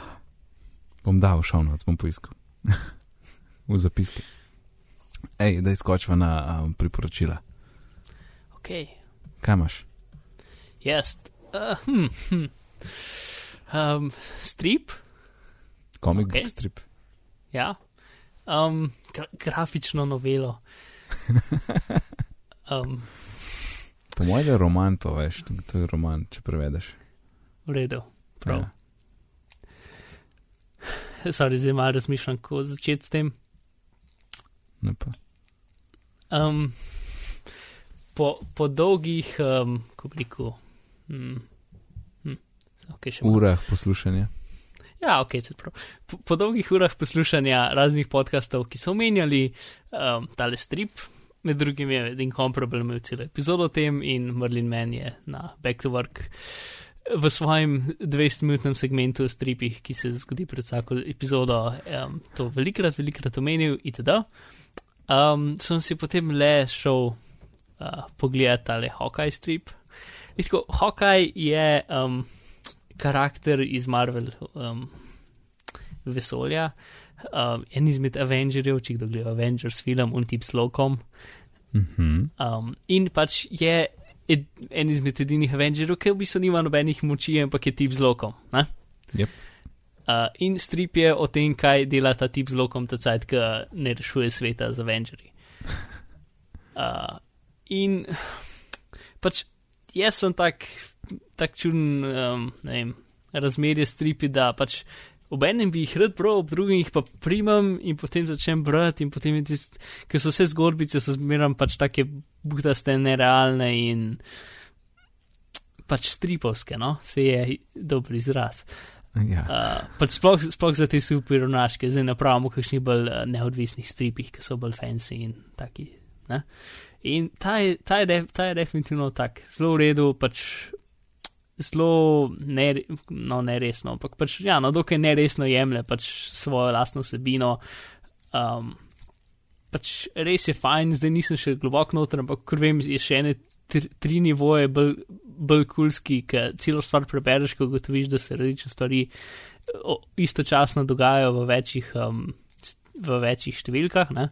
bom dal šovnoc, bom poiskal. *laughs* v zapiske. Ej, da izkočva na um, priporočila. Ok, Kaj imaš? jaz. Uh, hm, hm. Um, strip, Comic Ok. okay. strip. ja. Um, gra grafično novelo. *laughs* Um, Po mojem je roman to, veš, to je roman, če prevedeš. v redu, prav. Ja. *laughs* Sorry, zdaj malo razmišljam, kako začeti s tem. Ne pa. Um, po, po dolgih, um, ko bi rekel, hm, hm, okay, še malo. Urah poslušanja. Ja, ok, tudi prav. Po, po dolgih urah poslušanja raznih podkastov, ki so omenjali um, tale strip, med drugim je Incomparable imel celo epizodo o tem in Merlin Man je na Back to Work v svojem 20-minutnem segmentu o stripih, ki se zgodi pred vsako epizodo, um, to velikrat, velikrat omenil itd. Um, sem si potem le šel uh, pogledati tale Hawkeye strip. In Tako, Hawkeye je um, karakter iz Marvel um, vesolja, um, en izmed Avengerjev, če kdo gleda Avengers film, un tip s lokom. Mhm. Um, in pač je ed, en izmed edinih Avengerjev, ki v bistvu nima nobenih moči, ampak je tip z lokom. ne? Yep. Uh, in strip je o tem, kaj dela ta tip z lokom, ta cajt, ki ne rešuje sveta z Avengerji. *laughs* Uh, in pač jaz sem tak, tak čuden, um, ne vem, razmerje stripi, da pač ob enem bi jih rad bral, ob drugem jih pa primam in potem začnem brati in potem je tist, ker so vse zgodbice, so zmeram pač take buhtaste, nerealne in pač stripovske, no, se je dober izraz. Ja. Uh, pač sploh, sploh za te superjunaške, zdaj napravimo kakšnih bolj neodvisnih stripih, ki so bolj fancy in taki. Ne? In ta je, ta, je de, ta je definitivno tak, zelo v redu, pač zelo ne, no, neresno, ampak pač, ja, no, dokaj neresno jemlje pač svojo lastno vsebino. Um, pač res je fajn, zdaj nisem še globoko noter, ampak ker vem, je še ene tri, tri nivoje bolj, kulski, ki celo stvar prebereš, ko gotoviš, da se različne stvari o, istočasno dogajajo v večjih, um, v večjih številkah. Ne?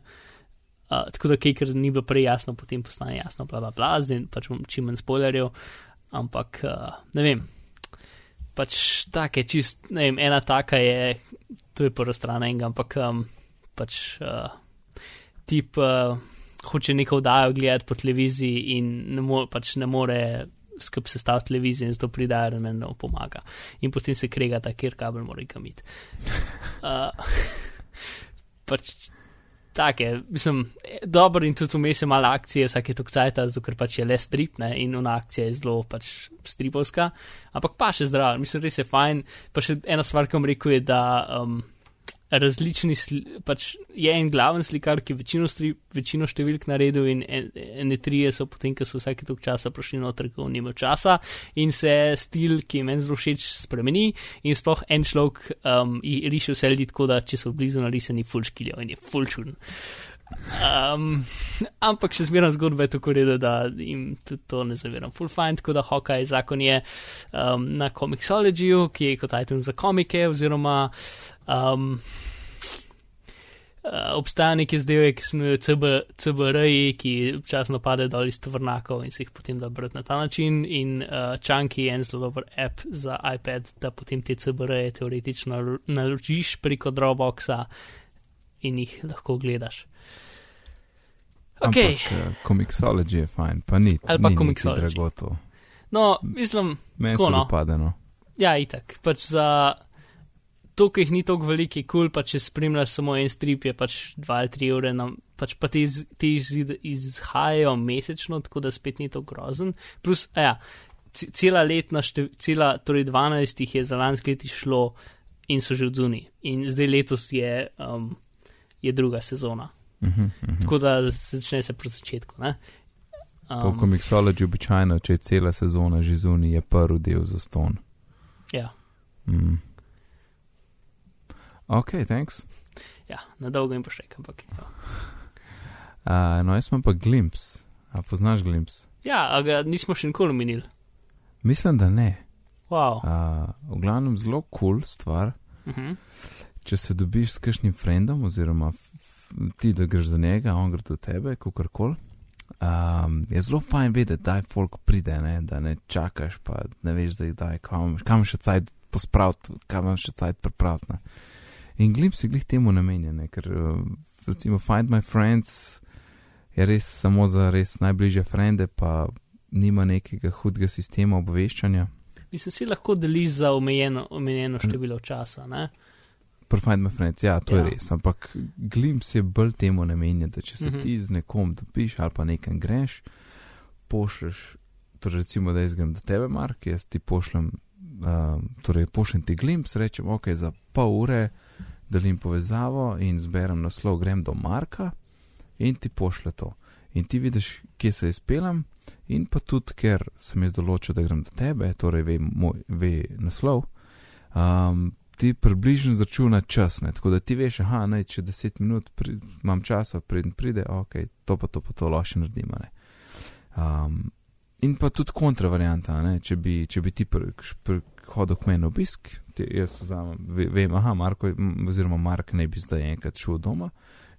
Uh, tako da, kaj, ker ni bilo prej jasno, potem postane jasno, bla, bla, bla, zdaj pač čim manj spoilerjev, ampak uh, ne vem. Pač tako je čist, ne vem, ena taka je, to je prva stran enega, ampak um, pač uh, tip. Uh, hoče neko oddajo gledati po televiziji in ne, mo pač ne more skup sestaviti televizije in zato pride Iron Man in pomaga. In potem se krega ta, kjer kabel mora kamiti. Uh, *laughs* pač tako je, mislim, dobro in tudi vmes je malo akcije, vsake tok cajta, zato ker pač je le strip, ne, in ona akcija je zelo pač stripovska, ampak pa še zdrav, mislim, res je fajn. Pa še ena stvar, ki vam rekel je, da um, različni, pač je en glaven slikar, ki večino, stri, večino številk naredil in ene trije so potem, ker so vsake tok časa prišli noter, ko nima časa in se stil, ki je meni zelo všeč, spremeni in sploh en človek um, riše vse ljudi tako, da če so blizu narisani, full škilijo in je full čuden. Um, *laughs* ampak še zmeraj zgodba je tako reda, da jim tudi to ne zaviram. Full fine, tako da Hawkeye zakon je um, na Comixologyju, ki je kot item za komike, oziroma um, uh, obstaja neki zdaj, ki smo jih CB, CBR-ji, ki občasno padejo dol iz tovrnakov in se jih potem da brati na ta način. In uh, Chunky je en zelo dober app za iPad, da potem te CBR-je teoretično naložiš preko Dropboxa in jih lahko gledaš. Okay. Komiksology uh, je fajn, pa ni. Ali pa komiksology. No, mislim, meni se no. upadeno. Ja, itak. Pač za to, ki jih ni tako veliki, kul, cool, pa če spremljaš samo en strip, je pač 2 ali 3 ure, na, pač pa ti izhajajo mesečno, tako da spet ni to grozen. Plus, ja, cela letna, štev, cela, torej 12 jih je za lanski let išlo in so že odzuni. In zdaj letos je, um, je druga sezona. Uh -huh, uh -huh. Tako da začne se pri začetku. Um, po komiksologi običajno, če je cela sezona že zunaj, je prvi del za ston. Ja. Mm. Ok, thanks. Ja, na dolgo in poštek, ampak. Ja. *laughs* Uh, no, jaz imam pa glimps. A poznaš glimps? Ja, a ga nismo še nikoli minili. Mislim, da ne. Wow. Uh, v glavnem zelo kul cool stvar. Uh -huh. Če se dobiš s kakšnim frendom oziroma ti da greš do njega, on gre do tebe, kako koli. Um, je zelo fajn vedeti, da folk pride, ne? da ne čakaš, pa ne veš, da je kam, kam še cajt pospraviti, kam še cajt pripraviti. In glim si glih temu namenjen, ker recimo Find My Friends je res samo za res najbližje frende, pa nima nekega hudega sistema obveščanja. Mislim, si lahko deliš za omejeno, omejeno število časa, ne? Find my friends, ja, to ja. je res. Ampak Glimps je bolj temu namenjen, da če se uh -huh. ti z nekom dopiš ali pa nekam greš, pošleš, torej recimo, da jaz grem do tebe, Mark, jaz ti pošljem, uh, torej pošljem ti Glimps, rečem, ok, za pol ure delim povezavo in zberem naslov, grem do Marka in ti pošle to. In ti vidiš, kje se izpeljam, in pa tudi, ker sem jaz določil, da grem do tebe, torej ve, moj, ve naslov. Um, ti približno začuna čas, ne? tako da ti veš, aha, naj če 10 minut pri, imam časa, preden pride, ok, to pa to pa to lahko naredimo. Um, in pa tudi kontra varianta, ne? če bi, če bi ti prihodil k meni obisk, ti, jaz vzamem, ve, vem, aha, Marko, oziroma Mark ne bi zdaj enkrat šel doma,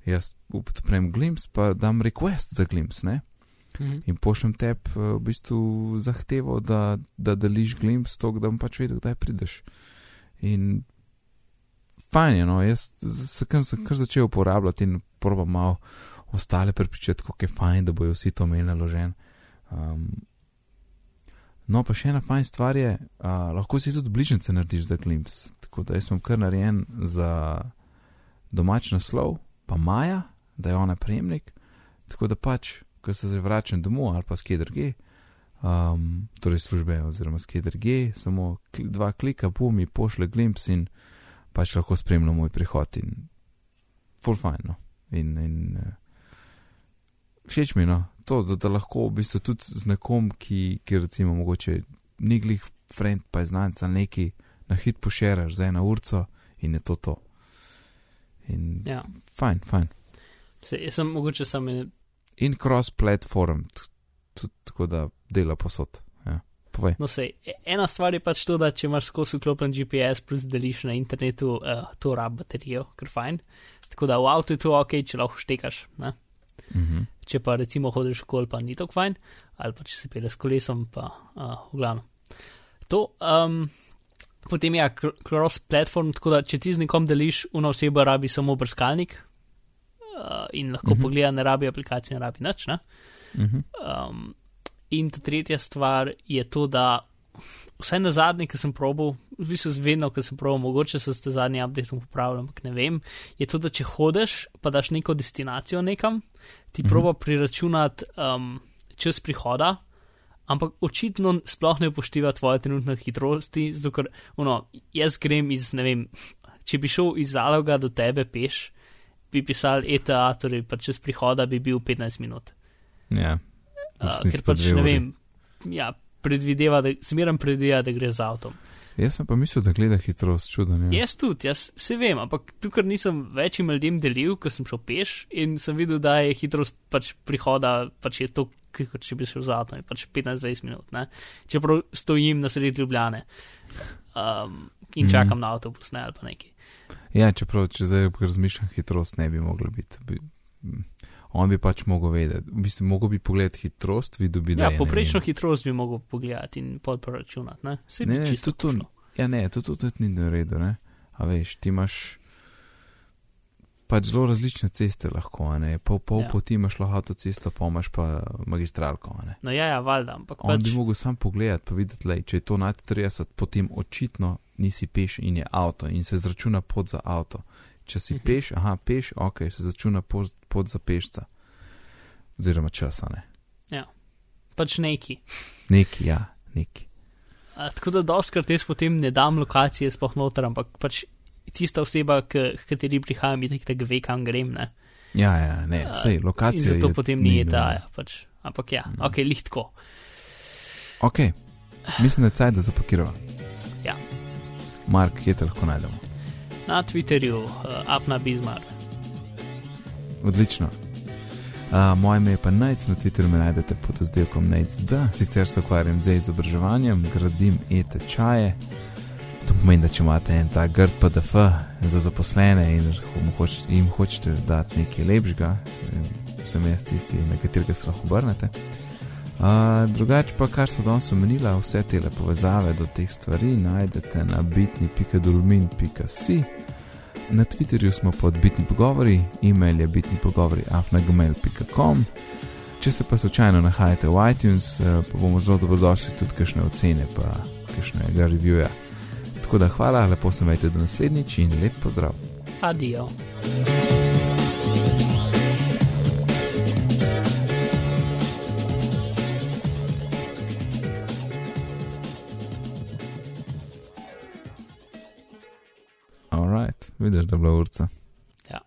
jaz upotrem Glims, pa dam request za Glims, ne. Mhm. In pošljem te v bistvu zahtevo, da, da deliš Glims, to, da bom pač vedel, kdaj prideš. In fajn no, jaz sem kar, kar začel uporabljati in probam malo ostale prepričati, kako je fajn, da bojo vsi to imeli naložen. Um, no, pa še ena fajn stvar je, uh, lahko si tudi bližnjice narediš za Glimps. Tako da jaz sem kar narejen za domač naslov, pa Maja, da je ona prejemnik. Tako da pač, ko se zdaj vračam domov ali pa skje druge, um, torej službe oziroma skje druge, samo kl dva klika, bum, mi pošle Glimps in pač lahko spremljamo moj prihod in full fine. No. In, in uh, všeč mi je, no, to, da, da lahko v bistvu tudi z nekom, ki, ki recimo mogoče ni glih friend pa je znanec ali neki, na hit pošeraš za eno urco in je to to. In Ja. fajn, fajn. Se, jaz sem mogoče sam en- In cross-platform, tako da dela posod. Povej. No, sej, e- ena stvar je pač to, da če imaš skozi vklopljen GPS, plus deliš na internetu, uh, to rab baterijo, ker fajn. Tako da v avtu je to ok, če lahko štekaš. Ne? Mhm. Če pa recimo hodiš okol, pa ni tako fajn, ali pa če se peleš s kolesom, pa uh, v glavnem. To, um, potem je ja, cr- cross-platform, tako da če ti z nekom deliš, una oseba rabi samo brskalnik uh, in lahko Mhm. -huh. pogleda, ne rabi aplikacije, ne rabi nič. Ne? Mhm. Um, in ta tretja stvar je to, da vsaj na zadnji, ki sem probal, v bistvu vedno, ko sem probal, mogoče se zadnji update popravili, ampak ne vem, je to, da če hodeš, pa daš neko destinacijo nekam, ti Mhm. mm -hmm. proba priračunati um, čas prihoda. Ampak očitno sploh ne upošteva tvoje trenutne hitrosti, zato ker ono, jaz grem iz, ne vem, če bi šel iz zaloga do tebe peš, bi pisal ETA, torej pa čez prihoda bi bil 15 minut. Ja. V Uh, ker pa pač ne vem, ja, predvideva, da smeram predvideva, da gre z avtom. Jaz sem pa mislil, da gleda hitrost, čuden. Ja. Jaz tudi, jaz se vem, ampak tukaj nisem večjim ljudem delil, ko sem šel peš in sem videl, da je hitrost pač prihoda, pač je to, kot če bi šel z avtom, je pač 15-20 minut, ne? čeprav stojim na sredi Ljubljane um, in Mhm. čakam na avtobus, ne ali pa nekaj. ja, čeprav, če zdaj razmišljam, hitrost ne bi mogla biti. Bi, mm, on bi pač mogel vedeti. V bistvu, mogel bi pogledati hitrost, videl bi, da Ja, je. ne poprečno hitrost bi mogel pogledati in podporačunati, ne? Se bi ne, čisto to-. Ja, ne, to tudi ni v redu, ne. A veš, ti imaš pač zelo različne ceste lahko, ne. Pol, pol Ja. ja. poti imaš lahko avtocesto, pa imaš pa magistralko, a ne. No ja, ja, valjda, ampak On pač. bi mogel sam pogledati, pa videti, lej, če je to nad 30, potem očitno nisi peš in je avto in se zračuna pot za avto. Če si Mhm. peš, aha, peš, ok, se začuna pot, pot za pešca. Oziroma časa, ne. pač neki. Neki, ja, neki. A, tako da doskrat jaz potem ne dam lokacije sploh noter, ampak pač tista oseba, k, k kateri prihajam, je tako, ve, kam grem. Ne? Ja, ja, ne, sej, In lokacija zato je. potem ni nujna. ja, pač. Ampak ja, Mm. ok, lihtko. Ok, mislim, da je cajt, da zapakiramo. Ja. Mark, kje te lahko najdemo? Na Twitterju, uh, Afna Bizmar. Odlično. Uh, moje ime je pa Najc, na Twitterju me najdete pod oddelkom Najc.d. Sicer se ukvarjam z izobraževanjem, gradim e-tečaje. To pomeni, da če imate en ta grd PDF za zaposlene in hoč, jim hočete dati nekaj lepšega, eh, sem jaz tisti, na katerega se lahko obrnete. Uh, drugače pa, kar so danes omenila, vse te povezave do teh stvari najdete na bitni.dolmin.si. Na Twitterju smo pod bitni pogovori, e-mail je bitni pogovori afnagmail.com. Če se pa slučajno nahajate v iTunes, eh, pa bomo zelo dobrodošli tudi kakšne ocene, pa kakšnega reviewja. Tako da hvala, lepo se majte do naslednjič in lep pozdrav. Adijo. Vidiš, da je bila urca. Ja.